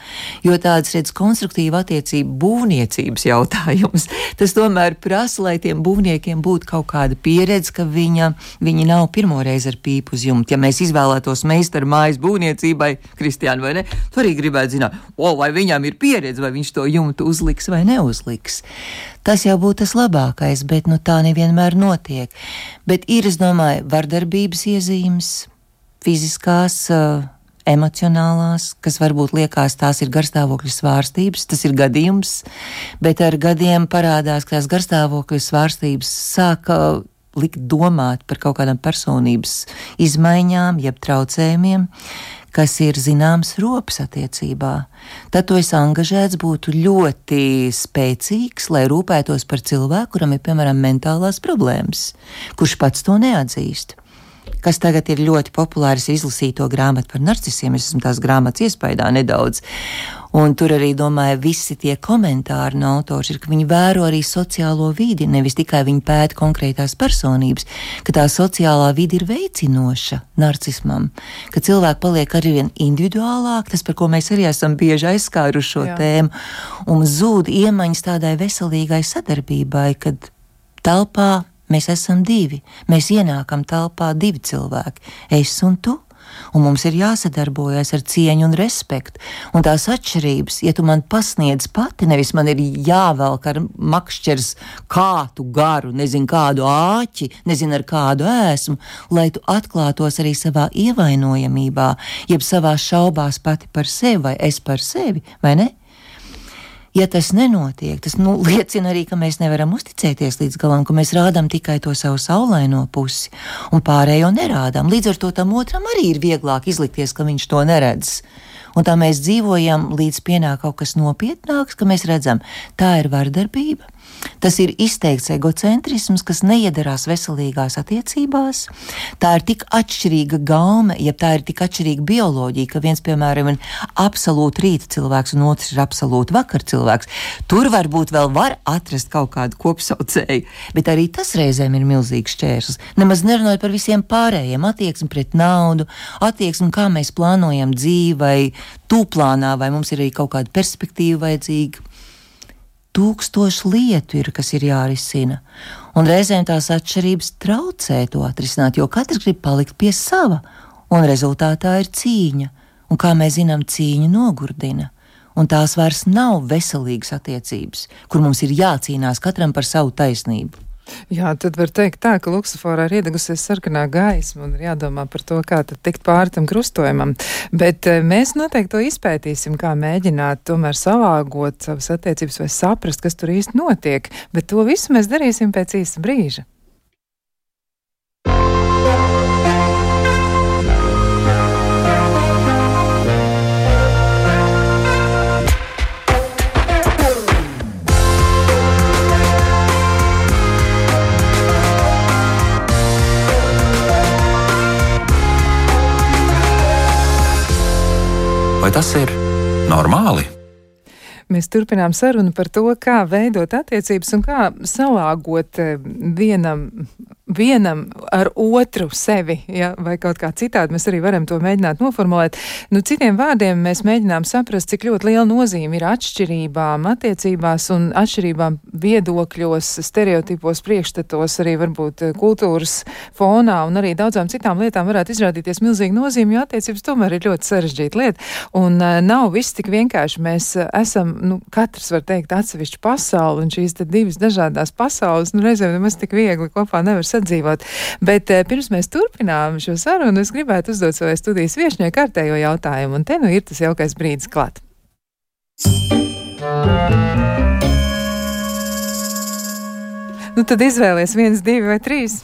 Speaker 3: Jo tāds, redz, konstruktīva attiecība būvniecības jautājums, tas tomēr prasa, lai tiem būvniekiem būtu kaut kāda pieredze, ka viņa, viņi nav pirmoreiz ar pīpu uz jumta. Ja mēs izvēlētos meistaru mājas būvniecībai, Kristiāna, vai ne, tu arī gribētu zināt, o, vai viņam ir pieredze, vai viņš to jumtu uzliks vai neuzliks. Tas jau būtu tas labākais, bet nu, tā nevienmēr notiek. Bet ir, es domāju, vardarbības iezīmes, fiziskās. Uh, emocionālās, kas varbūt liekas, tās ir garstāvokļa svārstības, tas ir gadījums, bet ar gadiem parādās, ka tās garstāvokļa svārstības sāka likt domāt par kaut kādām personības izmaiņām, jeb traucējumiem, kas ir zināms rops attiecībā. Tad tu esi angažēts, būtu ļoti spēcīgs, lai rūpētos par cilvēku, kuram ir piemēram mentālās problēmas, kurš pats to neatzīst kas tagad ir ļoti populārs, izlasīt to grāmatu par narcisiem. Es esmu tās grāmatas iespējā nedaudz. Un tur arī, domāju, visi tie komentāri no autors ir, ka viņi vēro arī sociālo vidi, nevis tikai viņi pēta konkrētās personības, ka tā sociālā vidi ir veicinoša narcismam, ka cilvēki paliek arī vien individuālāk, tas, par ko mēs arī esam bieži aizskāruši šo Jā. tēmu, un zūd iemaņas tādai veselīgai sadarbībai, kad telpā Mēs esam divi. Mēs ienākam telpā divi cilvēki - es un tu. Un mums ir jāsadarbojas ar cieņu un respektu. Un tās atšķirības, ja tu man pasniedz pati, nevis man ir jāvelk ar makšķers kātu garu, nezinu kādu āķi, nezinu ar kādu ēsmu, lai tu atklātos arī savā ievainojamībā, jeb savā šaubās pati par sevi vai es par sevi, vai ne? Ja tas nenotiek, tas nu, liecina arī, ka mēs nevaram uzticēties līdz galam, ka mēs rādām tikai to savu saulaino pusi un pārējo nerādām. Līdz ar to tam otram arī ir vieglāk izlikties, ka viņš to neredz. Un tā mēs dzīvojam, līdz pienāk kaut kas nopietnāks, ka mēs redzam, tā ir vardarbība, Tas ir izteikts egocentrisms, kas neiedarās veselīgās attiecībās. Tā ir tik atšķirīga gaume, ja tā ir tik atšķirīga bioloģija, ka viens, piemēram, ir absolūti rīta cilvēks un otrs ir absolūti vakar cilvēks. Tur varbūt vēl var atrast kaut kādu kopsaucēju, bet arī tas reizēm ir milzīgs šķērslis. Nemaz nerunājot par visiem pārējiem - attieksmi pret naudu, attieksmi, kā mēs plānojam dzīvi, vai tūplānā, vai mums ir arī kaut kāda perspektīva vajadzīga tūkstoši lietu ir, kas ir jārisina. Un reizēm tās atšķirības traucē to atrisināt, jo katrs grib palikt pie sava, un rezultātā ir cīņa. Un kā mēs zinām, cīņa nogurdina. Un tās vairs nav veselīgas attiecības, kur mums ir jācīnās katram par savu taisnību.
Speaker 2: Jā, tad var teikt tā, ka luksusforā ir iedegusies sarkanā gaisma un ir jādomā par to, kā tad tikt pāri tam krustojumam. Bet eh, mēs noteikti to izpētīsim, kā mēģināt tomēr salāgot savas attiecības vai saprast, kas tur īsti notiek. Bet to visu mēs darīsim pēc īsta brīža.
Speaker 1: Vai tas ir normāli?
Speaker 2: Mēs turpinām sarunu par to, kā veidot attiecības un kā salāgot eh, vienam vienam ar otru sevi, ja, vai kaut kā citādi mēs arī varam to mēģināt noformulēt. Nu, citiem vārdiem mēs mēģinām saprast, cik ļoti liela nozīme ir atšķirībām attiecībās un atšķirībām viedokļos, stereotipos, priekšstatos, arī varbūt eh, kultūras fonā un arī daudzām citām lietām varētu izrādīties milzīga nozīme, jo attiecības tomēr ir ļoti sarežģīta lieta. Un uh, nav viss tik vienkārši. Mēs uh, esam, nu, katrs var teikt, atsevišķi pasauli, un šīs divas dažādās pasaules, nu, reizēm nemaz tik viegli kopā nevar sadzīvot sadzīvot. Bet eh, pirms mēs turpinām šo sarunu, es gribētu uzdot savai studijas viešņai kārtējo jautājumu, un te nu ir tas jaukais brīdis klāt. Nu, tad izvēlies viens, divi vai trīs.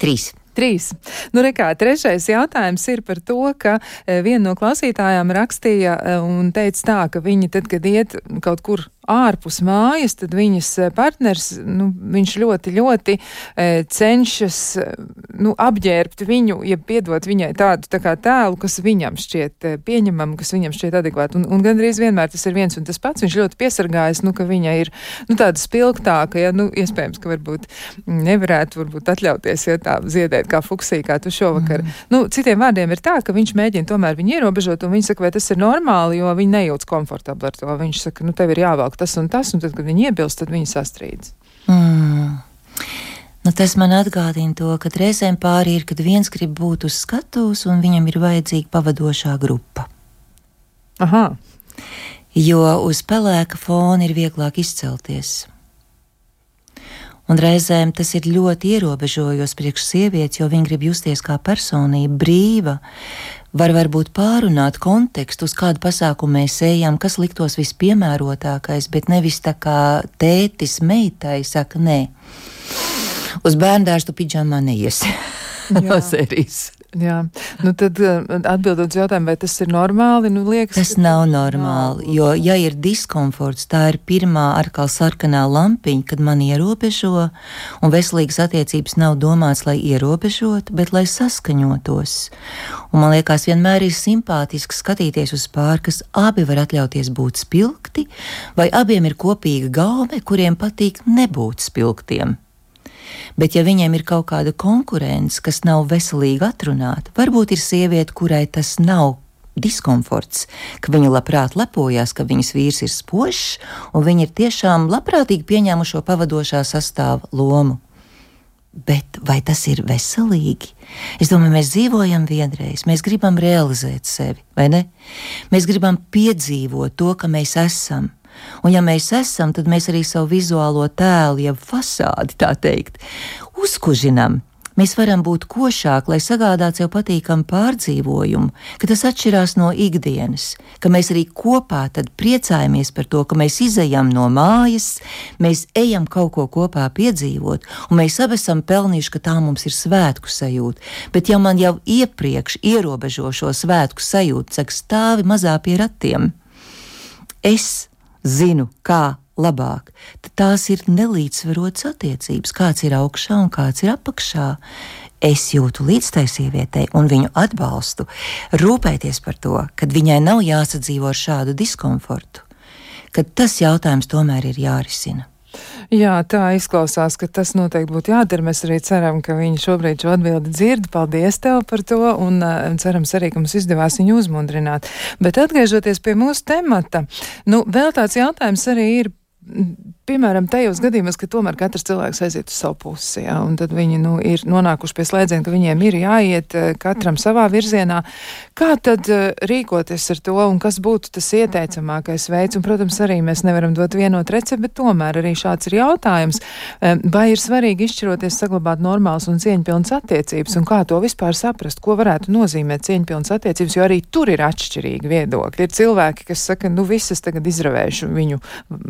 Speaker 3: Trīs.
Speaker 2: Trīs. Nu, rekā, trešais jautājums ir par to, ka e, viena no klausītājām rakstīja e, un teica tā, ka viņi tad, kad iet kaut kur ārpus mājas, tad viņas eh, partners, nu, viņš ļoti, ļoti e, cenšas nu, apģērbt viņu, ja piedot viņai tādu tā kā tēlu, kas viņam šķiet pieņemam, kas viņam šķiet adekvāti. Un, un gandrīz vienmēr tas ir viens un tas pats. Viņš ļoti piesargājas, nu, ka viņa ir nu, tāda spilgtāka, ja, nu, iespējams, ka varbūt nevarētu varbūt atļauties, ja tā ziedēt kā fuksī, kā tu šovakar. Mm. Nu, citiem vārdiem ir tā, ka viņš mēģina tomēr viņu ierobežot, un viņa saka, vai tas ir normāli, jo viņa nejūtas komfortabli ar to. Viņš saka, nu, tev ir jāvelk tas un tas, un tad, kad viņi iebilst, tad viņi sastrīdas.
Speaker 3: Mm. Nu, tas man atgādina to, ka reizēm pāri ir, kad viens grib būt uz skatuves, un viņam ir vajadzīga pavadošā grupa.
Speaker 2: Aha.
Speaker 3: Jo uz pelēka fona ir vieglāk izcelties. Un reizēm tas ir ļoti ierobežojoši priekš sievietes, jo viņa grib justies kā personība, brīva, var varbūt pārunāt kontekstu, uz kādu pasākumu mēs ejam, kas liktos vispiemērotākais, bet nevis tā kā tētis meitai saka, nē, uz bērndārstu pidžamā neiesi no sērijas.
Speaker 2: Jā, nu tad eh, atbildot uz jautājumu, vai tas ir normāli, nu liekas,
Speaker 3: tas nav normāli, nav. jo ja ir diskomforts, tā ir pirmā arkāla sarkanā lampiņa, kad man ierobežo, un veselīgas attiecības nav domāts, lai ierobežotu, bet lai saskaņotos. Un man liekas, vienmēr ir simpātiski skatīties uz pāri, kas abi var atļauties būt spilgti, vai abiem ir kopīga gaume, kuriem patīk nebūt spilgtiem. Bet, ja viņiem ir kaut kāda konkurence, kas nav veselīgi atrunāta, varbūt ir sieviete, kurai tas nav diskomforts, ka viņa labprāt lepojas, ka viņas vīrs ir spožs, un viņi ir tiešām labprātīgi pieņēmuši šo pavadošā sastāva lomu. Bet vai tas ir veselīgi? Es domāju, mēs dzīvojam vienreiz, mēs gribam realizēt sevi, vai ne? Mēs gribam piedzīvot to, ka mēs esam. Un, ja mēs esam, tad mēs arī savu vizuālo tēlu, jeb fasādi, tā teikt, uzkužinam. Mēs varam būt košāki, lai sagādātu sev patīkamu pārdzīvojumu, ka tas atšķirās no ikdienas, ka mēs arī kopā priecājamies par to, ka mēs izejam no mājas, mēs ejam kaut ko kopā piedzīvot, un mēs abi esam pelnījuši, ka tā mums ir svētku sajūta. Bet ja man jau iepriekš ierobežo šo svētku sajūtu, cik stāvi mazā pie ratiem, es zinu, kā labāk, tad tās ir nelīdzsvarotas attiecības. Kāds ir augšā un kāds ir apakšā. Es jūtu līdz tai sievietei un viņu atbalstu, rūpēties par to, ka viņai nav jāsadzīvo ar šādu diskomfortu, ka tas jautājums tomēr ir jārisina.
Speaker 2: Jā, tā izklausās, ka tas noteikti būtu jādara. Mēs arī ceram, ka viņi šobrīd šo atbildi dzird. Paldies tev par to, un uh, cerams arī, ka mums izdevās viņu uzmundrināt. Bet atgriežoties pie mūsu temata, nu, vēl tāds jautājums arī ir piemēram, tajos gadījumos, ka tomēr katrs cilvēks aiziet uz savu pusi, ja, un tad viņi nu, ir nonākuši pie slēdziena, ka viņiem ir jāiet eh, katram savā virzienā. Kā tad uh, rīkoties ar to, un kas būtu tas ieteicamākais veids? Un, protams, arī mēs nevaram dot vienot recepti, bet tomēr arī šāds ir jautājums. Um, vai ir svarīgi izšķiroties saglabāt normāls un cieņpilns attiecības, un kā to vispār saprast, ko varētu nozīmēt cieņpilns attiecības, jo arī tur ir atšķirīgi viedokļi. Ir cilvēki, kas saka, nu visas tagad izravēšu viņu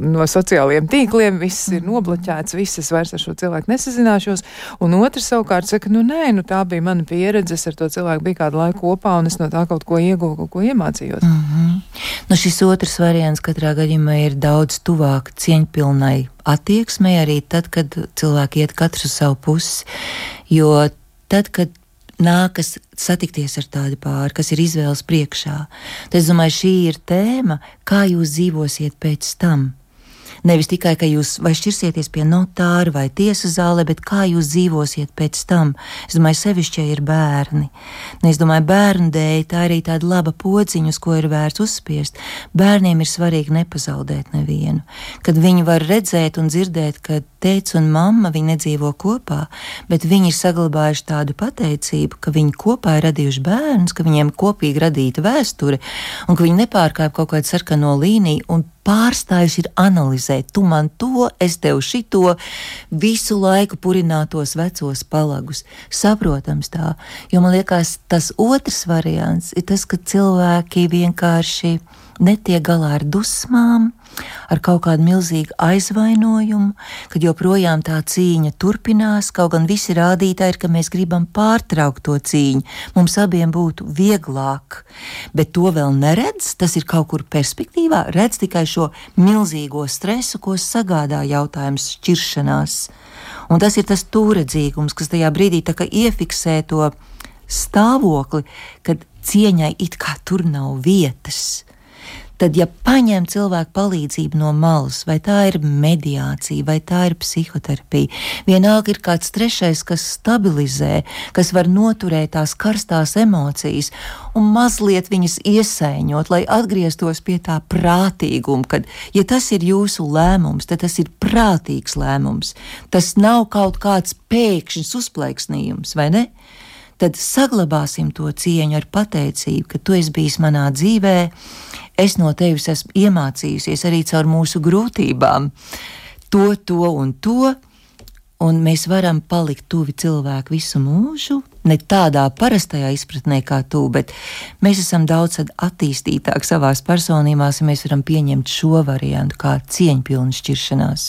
Speaker 2: no sociālajiem tīkliem tīkliem, viss ir nobloķēts, visas vairs ar šo cilvēku nesazināšos. Un otrs savukārt saka, nu nē, nu tā bija mana pieredze, es ar to cilvēku biju kādu laiku kopā un es no tā kaut ko ieguvu, kaut ko iemācījos.
Speaker 3: Mm -hmm. nu, šis otrs variants katrā gadījumā ir daudz tuvāk cieņpilnai attieksmei arī tad, kad cilvēki iet katrs uz savu pusi. Jo tad, kad nākas satikties ar tādu pāri, kas ir izvēles priekšā. Tad es domāju, šī ir tēma, kā jūs dzīvosiet pēc tam. Nevis tikai, ka jūs vai šķirsieties pie notāra vai tiesas zālē, bet kā jūs dzīvosiet pēc tam. Es domāju, sevišķi, ir bērni. Un es domāju, bērnu dēļ tā arī tāda laba pociņa, uz ko ir vērts uzspiest. Bērniem ir svarīgi nepazaudēt nevienu. Kad viņi var redzēt un dzirdēt, ka tēvs un mamma viņi nedzīvo kopā, bet viņi ir saglabājuši tādu pateicību, ka viņi kopā ir radījuši bērnus, ka viņiem kopīgi radīta vēsture un ka viņi nepārkāpj kaut kādu sarkano līniju un pārstājuši ir analizēt, tu man to, es tev šito, visu laiku purinātos vecos palagus. Saprotams tā, jo man liekas, tas otrs variants ir tas, ka cilvēki vienkārši netiek galā ar dusmām, ar kaut kādu milzīgu aizvainojumu, kad joprojām tā cīņa turpinās, kaut gan visi rādītāji ir, ka mēs gribam pārtraukt to cīņu, mums abiem būtu vieglāk, bet to vēl neredz, tas ir kaut kur perspektīvā, redz tikai šo milzīgo stresu, ko sagādā jautājums šķiršanās. Un tas ir tas tūredzīgums, kas tajā brīdī iefiksē to stāvokli, kad cieņai it kā tur nav vietas tad, ja paņem cilvēku palīdzību no malas, vai tā ir mediācija, vai tā ir psihoterapija, vienalga ir kāds trešais, kas stabilizē, kas var noturēt tās karstās emocijas un mazliet viņas iesaiņot, lai atgrieztos pie tā prātīguma, kad, ja tas ir jūsu lēmums, tad tas ir prātīgs lēmums. Tas nav kaut kāds pēkšņs uzplaiksnījums, vai ne? Tad saglabāsim to cieņu ar pateicību, ka tu esi bijis manā dzīvēm es no tevis esmu iemācījusies arī caur mūsu grūtībām to, to un to, un mēs varam palikt tuvi cilvēku visu mūžu. Ne tādā parastajā izpratnē kā tu, bet mēs esam daudz attīstītāki savā personībā, ja mēs varam pieņemt šo variantu kā cieņpilnu šķiršanās.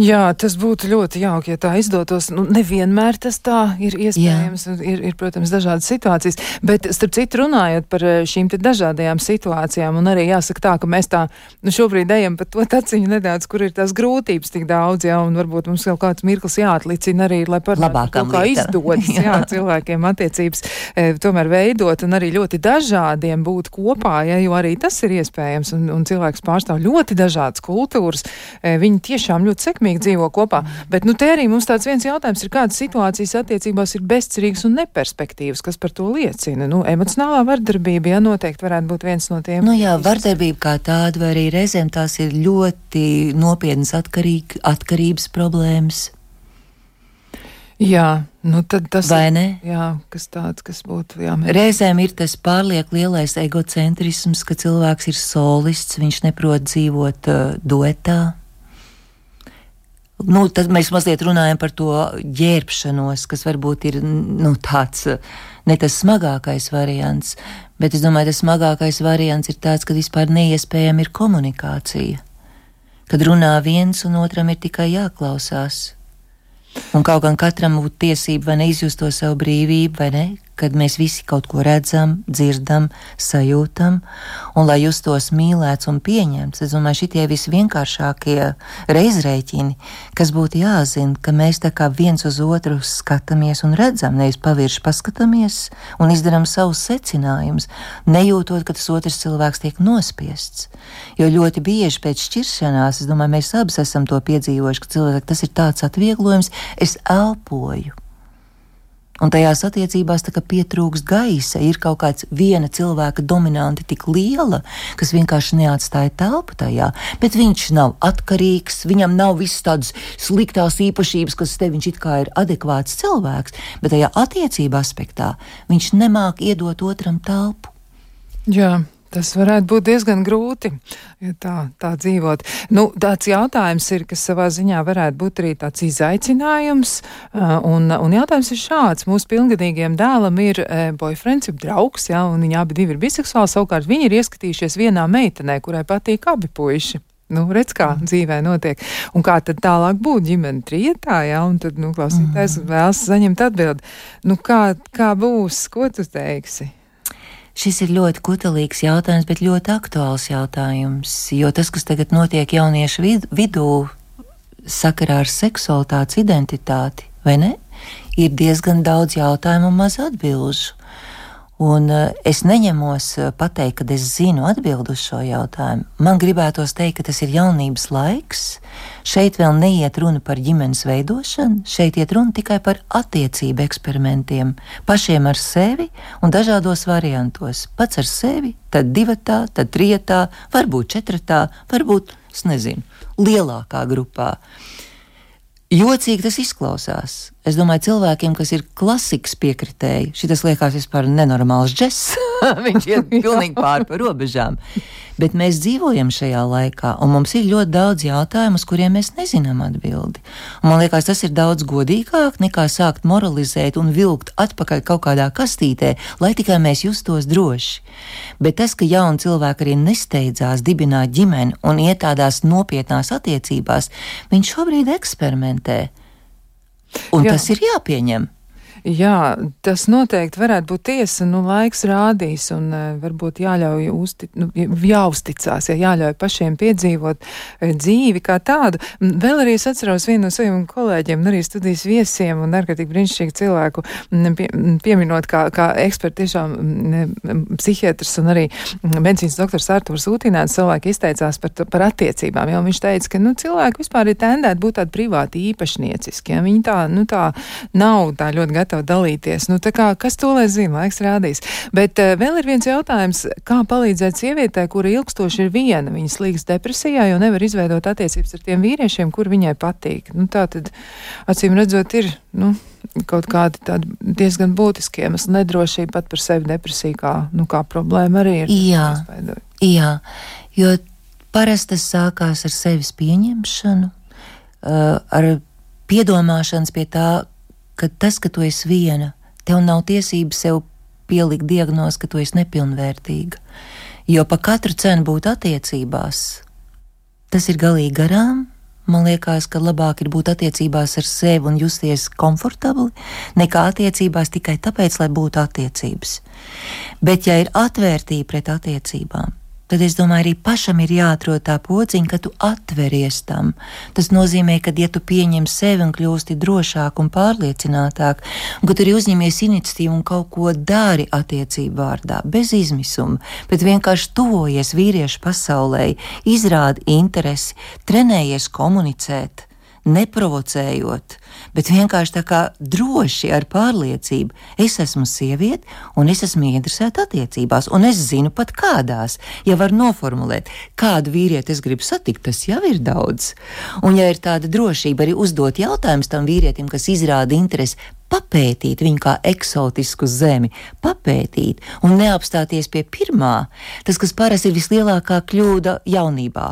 Speaker 2: Jā, tas būtu ļoti jauki, ja tā izdotos. Nu, nevienmēr tas tā ir iespējams. Ir, ir, protams, dažādas situācijas. Bet, starp citu, runājot par eh, šīm dažādajām situācijām, un arī jāsaka tā, ka mēs tā nu, šobrīd ejam pa to taciņu nedaudz, kur ir tās grūtības tik daudz, jā, un varbūt mums vēl kāds mirklis jāatlicina arī, lai parādītu, kā lieta. izdodas jā. Jā, cilvēkiem attiecības e, tomēr veidot un arī ļoti dažādiem būt kopā, ja, jo arī tas ir iespējams, un, un cilvēks pārstāv ļoti dažādas kultūras. E, viņi tiešām ļoti ļoti sekmīgi dzīvo kopā. Mm. Bet nu, te arī mums tāds viens jautājums ir, kādas situācijas attiecībās ir bezcerīgas un neperspektīvas, kas par to liecina. Nu, emocionālā vardarbība, jā, noteikti varētu būt viens no tiem.
Speaker 3: Nu, jā, vardarbība kā tāda, vai arī reizēm tās ir ļoti nopietnas atkarīgi, atkarības problēmas.
Speaker 2: Jā, nu tad tas
Speaker 3: Vai ne?
Speaker 2: Jā, kas tāds, kas būtu jāmēģina.
Speaker 3: Reizēm ir tas pārlieku lielais egocentrisms, ka cilvēks ir solists, viņš neprot dzīvot uh, duetā. Nu, tad mēs mazliet runājam par to ģērbšanos, kas varbūt ir nu, tāds ne tas smagākais variants, bet es domāju, tas smagākais variants ir tāds, ka vispār neiespējama ir komunikācija. Kad runā viens un otram ir tikai jāklausās. Un kaut gan katram būtu tiesība vai neizjust to savu brīvību, vai ne? Kad mēs visi kaut ko redzam, dzirdam, sajūtam, un lai justos mīlēts un pieņemts. Es domāju, šitie visvienkāršākie reizrēķini, kas būtu jāzina, ka mēs tā kā viens uz otru skatāmies un redzam, nevis pavirši paskatāmies un izdarām savus secinājumus, nejūtot, ka tas otrs cilvēks tiek nospiests. Jo ļoti bieži pēc šķiršanās, es domāju, mēs abi esam to piedzīvojuši, ka cilvēki tas ir tāds atvieglojums, es elpoju. Un tajās attiecībās tā kā pietrūkst gaisa, ir kaut kāds viena cilvēka dominanti tik liela, kas vienkārši neatstāja telpu tajā, bet viņš nav atkarīgs, viņam nav visas tādas sliktās īpašības, kas te viņš it kā ir adekvāts cilvēks, bet tajā attiecībā aspektā viņš nemāk iedot otram telpu.
Speaker 2: Jā. Tas varētu būt diezgan grūti, ja tā, tā dzīvot. Nu, tāds jautājums ir, kas savā ziņā varētu būt arī tāds izaicinājums. Un, un jautājums ir šāds. Mūsu pilngadīgiem dēlam ir boyfriends, ir draugs, ja, un viņi abi ir biseksuāli. Savukārt viņi ir ieskatījušies vienā meitenē, kurai patīk abi puiši. Nu, redz, kā mm. dzīvē notiek. Un kā tad tālāk būtu ģimene trietā, ja, un tad, nu, klausītājs mm. vēlas saņemt atbildi. Nu, kā, kā būs, ko tu teiksi?
Speaker 3: Šis ir ļoti kutelīgs jautājums, bet ļoti aktuāls jautājums. Jo tas, kas tagad notiek jauniešu vid vidū, sakarā ar seksualitātes identitāti, vai ne? Ir diezgan daudz jautājumu un maz atbildžu. Un uh, es neņemos uh, pateikt, ka es zinu atbildi uz šo jautājumu. Man gribētos teikt, ka tas ir jaunības laiks. Šeit vēl neiet runa par ģimenes veidošanu, šeit iet runa tikai par attiecību eksperimentiem, pašiem ar sevi un dažādos variantos. Pats ar sevi, tad divatā, tad trijotā, varbūt četratā, varbūt, es nezinu, lielākā grupā. Jocīgi tas izklausās. Es domāju, cilvēkiem, kas ir klasikas piekritēji, šis liekas vispār nenormāls džeks. Viņš iet pilnīgi pāri pa robežām. Bet mēs dzīvojam šajā laikā, un mums ir ļoti daudz jautājumu, uz kuriem mēs nezinām atbildi. Un man liekas, tas ir daudz godīgāk nekā sākt moralizēt un vilkt atpakaļ kaut kādā kastītē, lai tikai mēs justos droši. Bet tas, ka jauni cilvēki arī nesteidzās dibināt ģimeni un iet tādās nopietnās attiecībās, viņš šobrīd eksperimentē. Un Jā. tas ir jāpieņem.
Speaker 2: Jā, tas noteikti varētu būt tiesa, nu, laiks rādīs, un uh, varbūt jāļauj uzti, nu, jāuzticās, ja jāļauj pašiem piedzīvot uh, dzīvi kā tādu. Vēl arī es atceros vienu no saviem kolēģiem, arī studijas viesiem un ārkārtīgi brīnišķīgu cilvēku, pie, pieminot kā, kā eksperti tiešām psihiatrs un arī medicīnas doktors Arturs Utīnēns cilvēki izteicās par, par attiecībām, jo viņš teica, ka, nu, cilvēki vispār ir tendēti būt tādi privāti īpašnieciski, ja viņi tā, nu, tā nav tā ļoti gatavi gatavi dalīties. Nu, kā, kas to lai zina, laiks rādīs. Bet uh, vēl ir viens jautājums, kā palīdzēt sievietē, kura ilgstoši ir viena, viņas līgas depresijā, jo nevar izveidot attiecības ar tiem vīriešiem, kur viņai patīk. Nu, tā tad, acīm redzot, ir. Nu, kaut kādi tādi diezgan būtiski iemesli. Nedrošība pat par sevi depresija kā, nu, kā problēma arī ir.
Speaker 3: Jā, jā, jo parasti tas sākās ar sevis pieņemšanu, uh, ar piedomāšanas pie tā, ka tas, ka tu esi viena, tev nav tiesības sev pielikt diagnozi, ka tu esi nepilnvērtīga. Jo pa katru cenu būt attiecībās, tas ir galīgi garām. Man liekas, ka labāk ir būt attiecībās ar sevi un justies komfortabli, nekā attiecībās tikai tāpēc, lai būtu attiecības. Bet, ja ir atvērtība pret attiecībām, tad es domāju, arī pašam ir jāatrod tā pociņa, ka tu atveries tam. Tas nozīmē, ka, ja tu pieņem sevi un kļūsti drošāk un pārliecinātāk, un ka tu arī uzņemies iniciatīvu un kaut ko dari attiecību vārdā, bez izmisuma, bet vienkārši tuvojies vīriešu pasaulē, izrādi interesi, trenējies komunicēt neprovocējot, bet vienkārši tā kā droši ar pārliecību. Es esmu sieviete, un es esmu interesēta attiecībās, un es zinu pat kādās. Ja var noformulēt, kādu vīrieti es gribu satikt, tas jau ir daudz. Un ja ir tāda drošība arī uzdot jautājumus tam vīrietim, kas izrāda interesi papētīt viņu kā eksotisku zemi, papētīt un neapstāties pie pirmā, tas, kas parasti ir vislielākā kļūda jaunībā.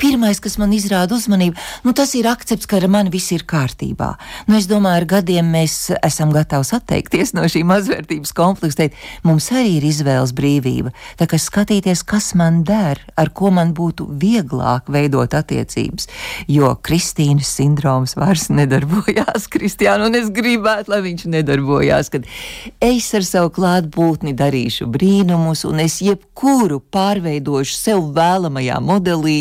Speaker 3: Pirmais, kas man izrāda uzmanību, nu, tas ir akcepts, ka ar mani viss ir kārtībā. Nu, es domāju, ar gadiem mēs esam gatavi atteikties no šī mazvērtības kompleksa, teikt, mums arī ir izvēles brīvība. Tā kā skatīties, kas man der, ar ko man būtu vieglāk veidot attiecības, jo Kristīnas sindroms vairs nedarbojās Kristiāna, un es gribētu, lai viņš nedarbojās, kad es ar savu klātbūtni darīšu brīnumus, un es jebkuru pārveidošu sev vēlamajā modelī,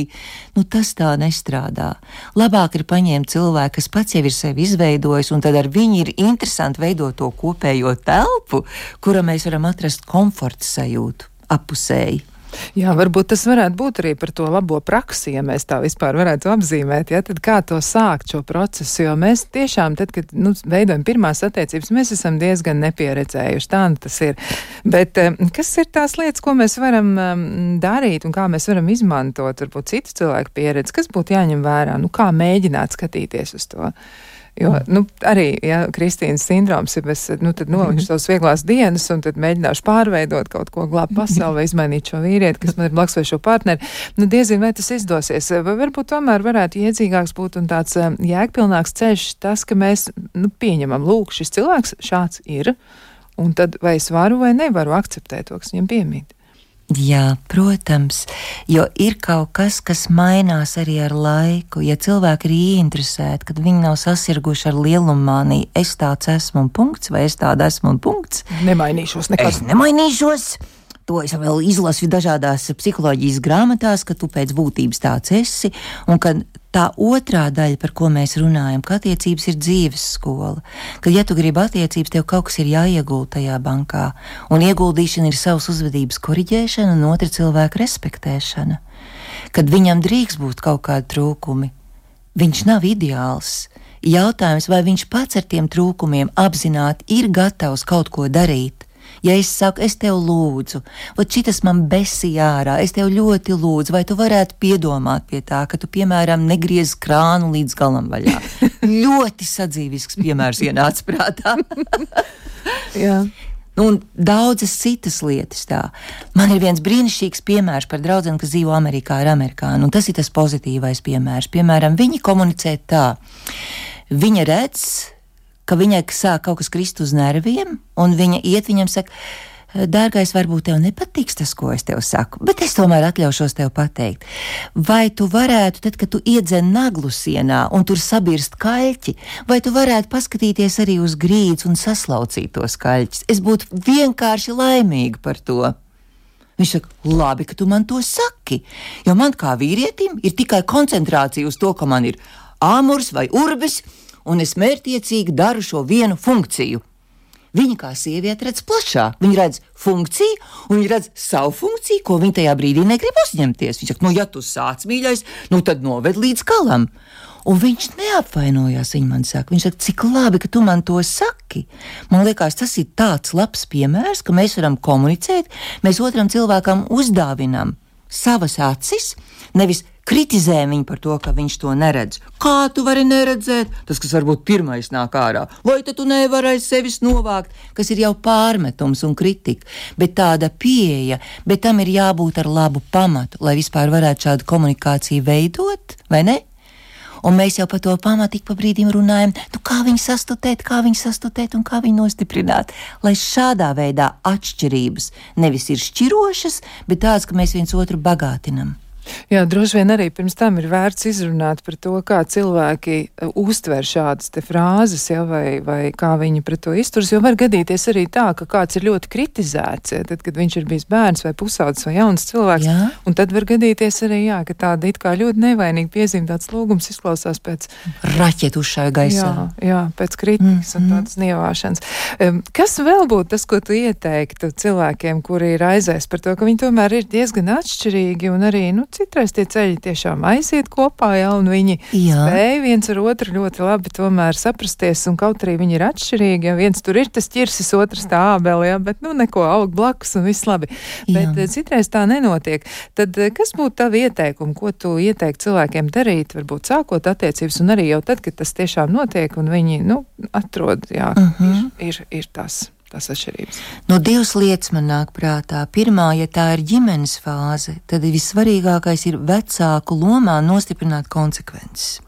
Speaker 3: nu tas tā nestrādā. Labāk ir paņemt cilvēku, kas pats jau ir sevi izveidojis, un tad ar viņu ir interesanti veidot to kopējo telpu, kura mēs varam atrast komforta sajūtu apusēji.
Speaker 2: Jā, varbūt tas varētu būt arī par to labo praksi, ja mēs tā vispār varētu apzīmēt. Ja? Tad kā to sākt šo procesu? Jo mēs tiešām, tad, kad nu, veidojam pirmās attiecības, mēs esam diezgan nepieredzējuši. Tā nu tas ir. Bet eh, kas ir tās lietas, ko mēs varam um, darīt un kā mēs varam izmantot, varbūt citu cilvēku pieredzi? Kas būtu jāņem vērā? Nu, kā mēģināt skatīties uz to? Jo nu, arī ja, Kristīnas sindroms ir, es nu, nolikšu savas vieglās dienas, un tad mēģināšu pārveidot kaut ko, glābt pasauli, vai izmainīt šo vīrieti, kas man ir blakus vai šo partneri. Nu, diezin, vai tas izdosies. Vai varbūt tomēr varētu iedzīgāks būt un tāds um, jēgpilnāks ceļš, tas, ka mēs nu, pieņemam, lūk, šis cilvēks šāds ir, un tad vai es varu vai nevaru akceptēt to, kas viņam piemīt.
Speaker 3: Jā, protams, jo ir kaut kas, kas mainās arī ar laiku. Ja cilvēki ir ieinteresēti, kad viņi nav sasirguši ar lielumāniju, es tāds esmu un punkts, vai es tāda esmu un punkts.
Speaker 2: Nemainīšos nekad.
Speaker 3: Es nemainīšos. To es vēl izlasu dažādās psiholoģijas grāmatās, ka tu pēc būtības tāds esi, un ka tā otrā daļa, par ko mēs runājam, ka attiecības ir dzīves skola. Ka, ja tu gribi attiecības, tev kaut kas ir jāiegulda tajā bankā, un ieguldīšana ir savas uzvedības korģēšana un otra cilvēka respektēšana. Kad viņam drīkst būt kaut kādi trūkumi, viņš nav ideāls. Jautājums, vai viņš pats ar tiem trūkumiem apzināti ir gatavs kaut ko darīt, Ja es saku, es tev lūdzu, vai šis man besīja ārā, es tev ļoti lūdzu, vai tu varētu piedomāt pie tā, ka tu, piemēram, negriez krānu līdz galam vaļā. ļoti sadzīvisks piemērs ienāca prātā. Jā. Nu, un daudzas citas lietas. Tā. Man ir viens brīnišķīgs piemērs par draugu, kas dzīvo Amerikā ar amerikāņu, tas ir tas pozitīvais piemērs. Piemēram, viņi komunicē tā. Viņa redz, ka viņai sāk kaut kas krist uz nerviem, un viņa iet viņam saka, Dārgais, varbūt tev nepatiks tas, ko es tev saku, bet es tomēr atļaušos tev pateikt. Vai tu varētu, tad, kad tu iedzen naglu sienā un tur sabirst kaļķi, vai tu varētu paskatīties arī uz grīdas un saslaucīt tos kaļķus? Es būtu vienkārši laimīga par to. Viņš saka, labi, ka tu man to saki, jo man kā vīrietim ir tikai koncentrācija uz to, ka man ir āmurs vai urbis, un es mērķiecīgi daru šo vienu funkciju. Viņa kā sieviete redz plašāk, viņa redz funkciju, un viņa redz savu funkciju, ko viņa tajā brīdī negrib uzņemties. Viņa saka, nu, ja tu sāc mīļais, nu tad noved līdz galam. Un viņš neapvainojās. Viņa man saka, viņš saka, cik labi, ka tu man to saki. Man liekas, tas ir tāds labs piemērs, ka mēs varam komunicēt, mēs otram cilvēkam uzdāvinām savas acis, nevis kritizē viņu par to, ka viņš to neredz. Kā tu vari neredzēt? Tas, kas varbūt pirmais nāk ārā, vai tu nevari sevis novākt, kas ir jau pārmetums un kritika. Bet tāda pieeja, bet tam ir jābūt ar labu pamatu, lai vispār varētu šādu komunikāciju veidot, vai ne? Un mēs jau par to pamatu pa brīdim runājam, nu, kā viņu sastutēt, kā viņu sastutēt un kā viņu nostiprināt. Lai šādā veidā atšķirības nevis ir šķirošas, bet tādas, ka mēs viens otru bagātinam.
Speaker 2: Jā, droši vien arī pirms tam ir vērts izrunāt par to, kā cilvēki uh, uztver šādas te frāzes, ja, vai, vai kā viņi pret to izturas, jo var gadīties arī tā, ka kāds ir ļoti kritizēts, ja, tad, kad viņš ir bijis bērns vai pusaudzis vai jauns cilvēks, jā. un tad var gadīties arī, jā, ka tāda it kā ļoti nevainīga piezīme, tāds lūgums izklausās pēc
Speaker 3: raķetušai gaisā.
Speaker 2: Jā, jā, pēc kritikas mm, un mm. tādas nievāšanas. Um, kas vēl būtu tas, ko tu ieteiktu cilvēkiem, kuri ir aizēs par to, ka viņi tomēr ir diezgan atšķirīgi un arī, nu, citreiz tie ceļi tiešām aiziet kopā, ja, un viņi jā. spēj viens ar otru ļoti labi tomēr saprasties, un kaut arī viņi ir atšķirīgi, ja viens tur ir tas ķirsis, otrs tā ābeli, ja, bet, nu, neko aug blakus un viss labi. Jā. Bet eh, citreiz tā nenotiek. Tad eh, kas būtu tavi ieteikumi, ko tu ieteikti cilvēkiem darīt, varbūt sākot attiecības, un arī jau tad, kad tas tiešām notiek, un viņi, nu, atrod, jā, uh -huh. ir, ir, ir tas tās atšķirības?
Speaker 3: No divas lietas man nāk prātā. Pirmā, ja tā ir ģimenes fāze, tad vissvarīgākais ir vecāku lomā nostiprināt konsekvences.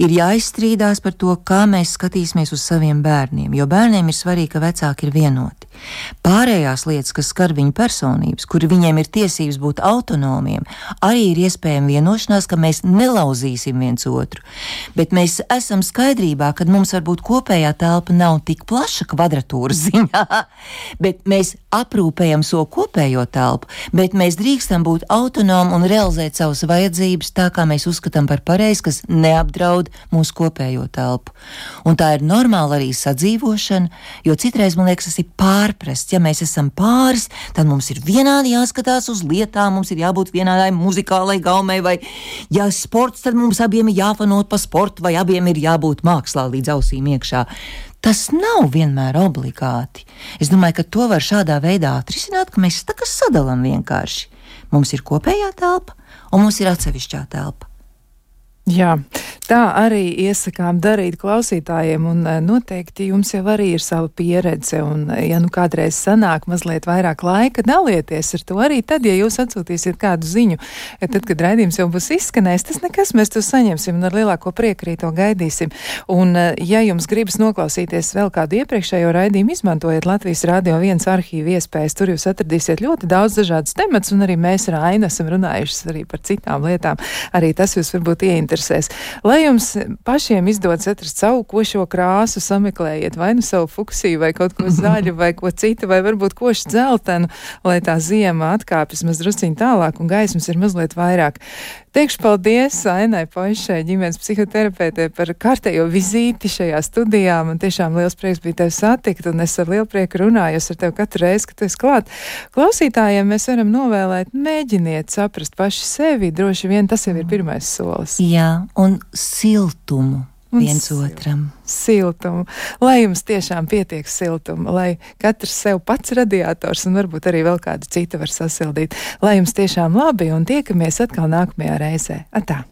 Speaker 3: Ir jāizstrīdās par to, kā mēs skatīsimies uz saviem bērniem, jo bērniem ir svarīgi, ka vecāki ir vienoti. Pārējās lietas, kas skar viņu personības, kur viņiem ir tiesības būt autonomiem, arī ir iespējama vienošanās, ka mēs nelauzīsim viens otru. Bet mēs esam skaidrībā, ka mums varbūt kopējā telpa nav tik plaša kvadratūras ziņā, bet mēs aprūpējam savu so kopējo telpu, bet mēs drīkstam būt autonomi un realizēt savas vajadzības tā, kā mēs uzskatām par pareizi, kas neapdraud mūsu kopējo telpu. Un tā ir normāla arī sadzīvošana, jo citreiz man liekas, tas ir pārprasts. Ja mēs esam pāris, tad mums ir vienādi jāskatās uz lietām, mums ir jābūt vienādai muzikālai gaumei, vai ja sports, tad mums abiem ir jāfanot pa sportu, vai abiem ir jābūt mākslā līdz ausīm iekšā. Tas nav vienmēr obligāti. Es domāju, ka to var šādā veidā atrisināt, ka mēs tā kā sadalām vienkārši. Mums ir kopējā telpa, un mums ir atsevišķā telpa.
Speaker 2: Jā, tā arī iesakām darīt klausītājiem, un eh, noteikti jums jau arī ir sava pieredze, un eh, ja nu kādreiz sanāk mazliet vairāk laika, dalieties ar to arī tad, ja jūs atsūtīsiet kādu ziņu, ja tad, kad raidījums jau būs izskanējis, tas nekas, mēs to saņemsim un ar lielāko prieku arī to gaidīsim. Un, eh, ja jums gribas noklausīties vēl kādu iepriekšējo raidījumu, izmantojiet Latvijas Rādio viens arhīvu iespējas, tur jūs atradīsiet ļoti daudz dažādas temats, un arī mēs ar Ainu esam runājuši arī par citām lietām. Arī tas jūs varbūt ieinteresē interesēs. Lai jums pašiem izdodas atrast savu košo krāsu, sameklējiet vai nu savu fuksiju, vai kaut ko zaļu, vai ko citu, vai varbūt košu dzeltenu, lai tā ziema atkāpjas maz drusciņ tālāk un gaismas ir mazliet vairāk. Teikšu paldies Ainai Poišai, ģimenes psihoterapeitē par kārtējo vizīti šajā studijā. Man tiešām liels prieks bija tevi satikt, un es ar lielu prieku runāju ar tevi katru reizi, kad tu esi klāt. Klausītājiem mēs varam novēlēt, mēģiniet saprast paši sevi, droši vien tas jau ir pirmais solis.
Speaker 3: Jā, un siltumu viens sil otram.
Speaker 2: Siltumu. Lai jums tiešām pietiek siltuma, lai katrs sev pats radiators un varbūt arī vēl kādu citu var sasildīt. Lai jums tiešām labi un tiekamies atkal nākamajā reizē. Atā!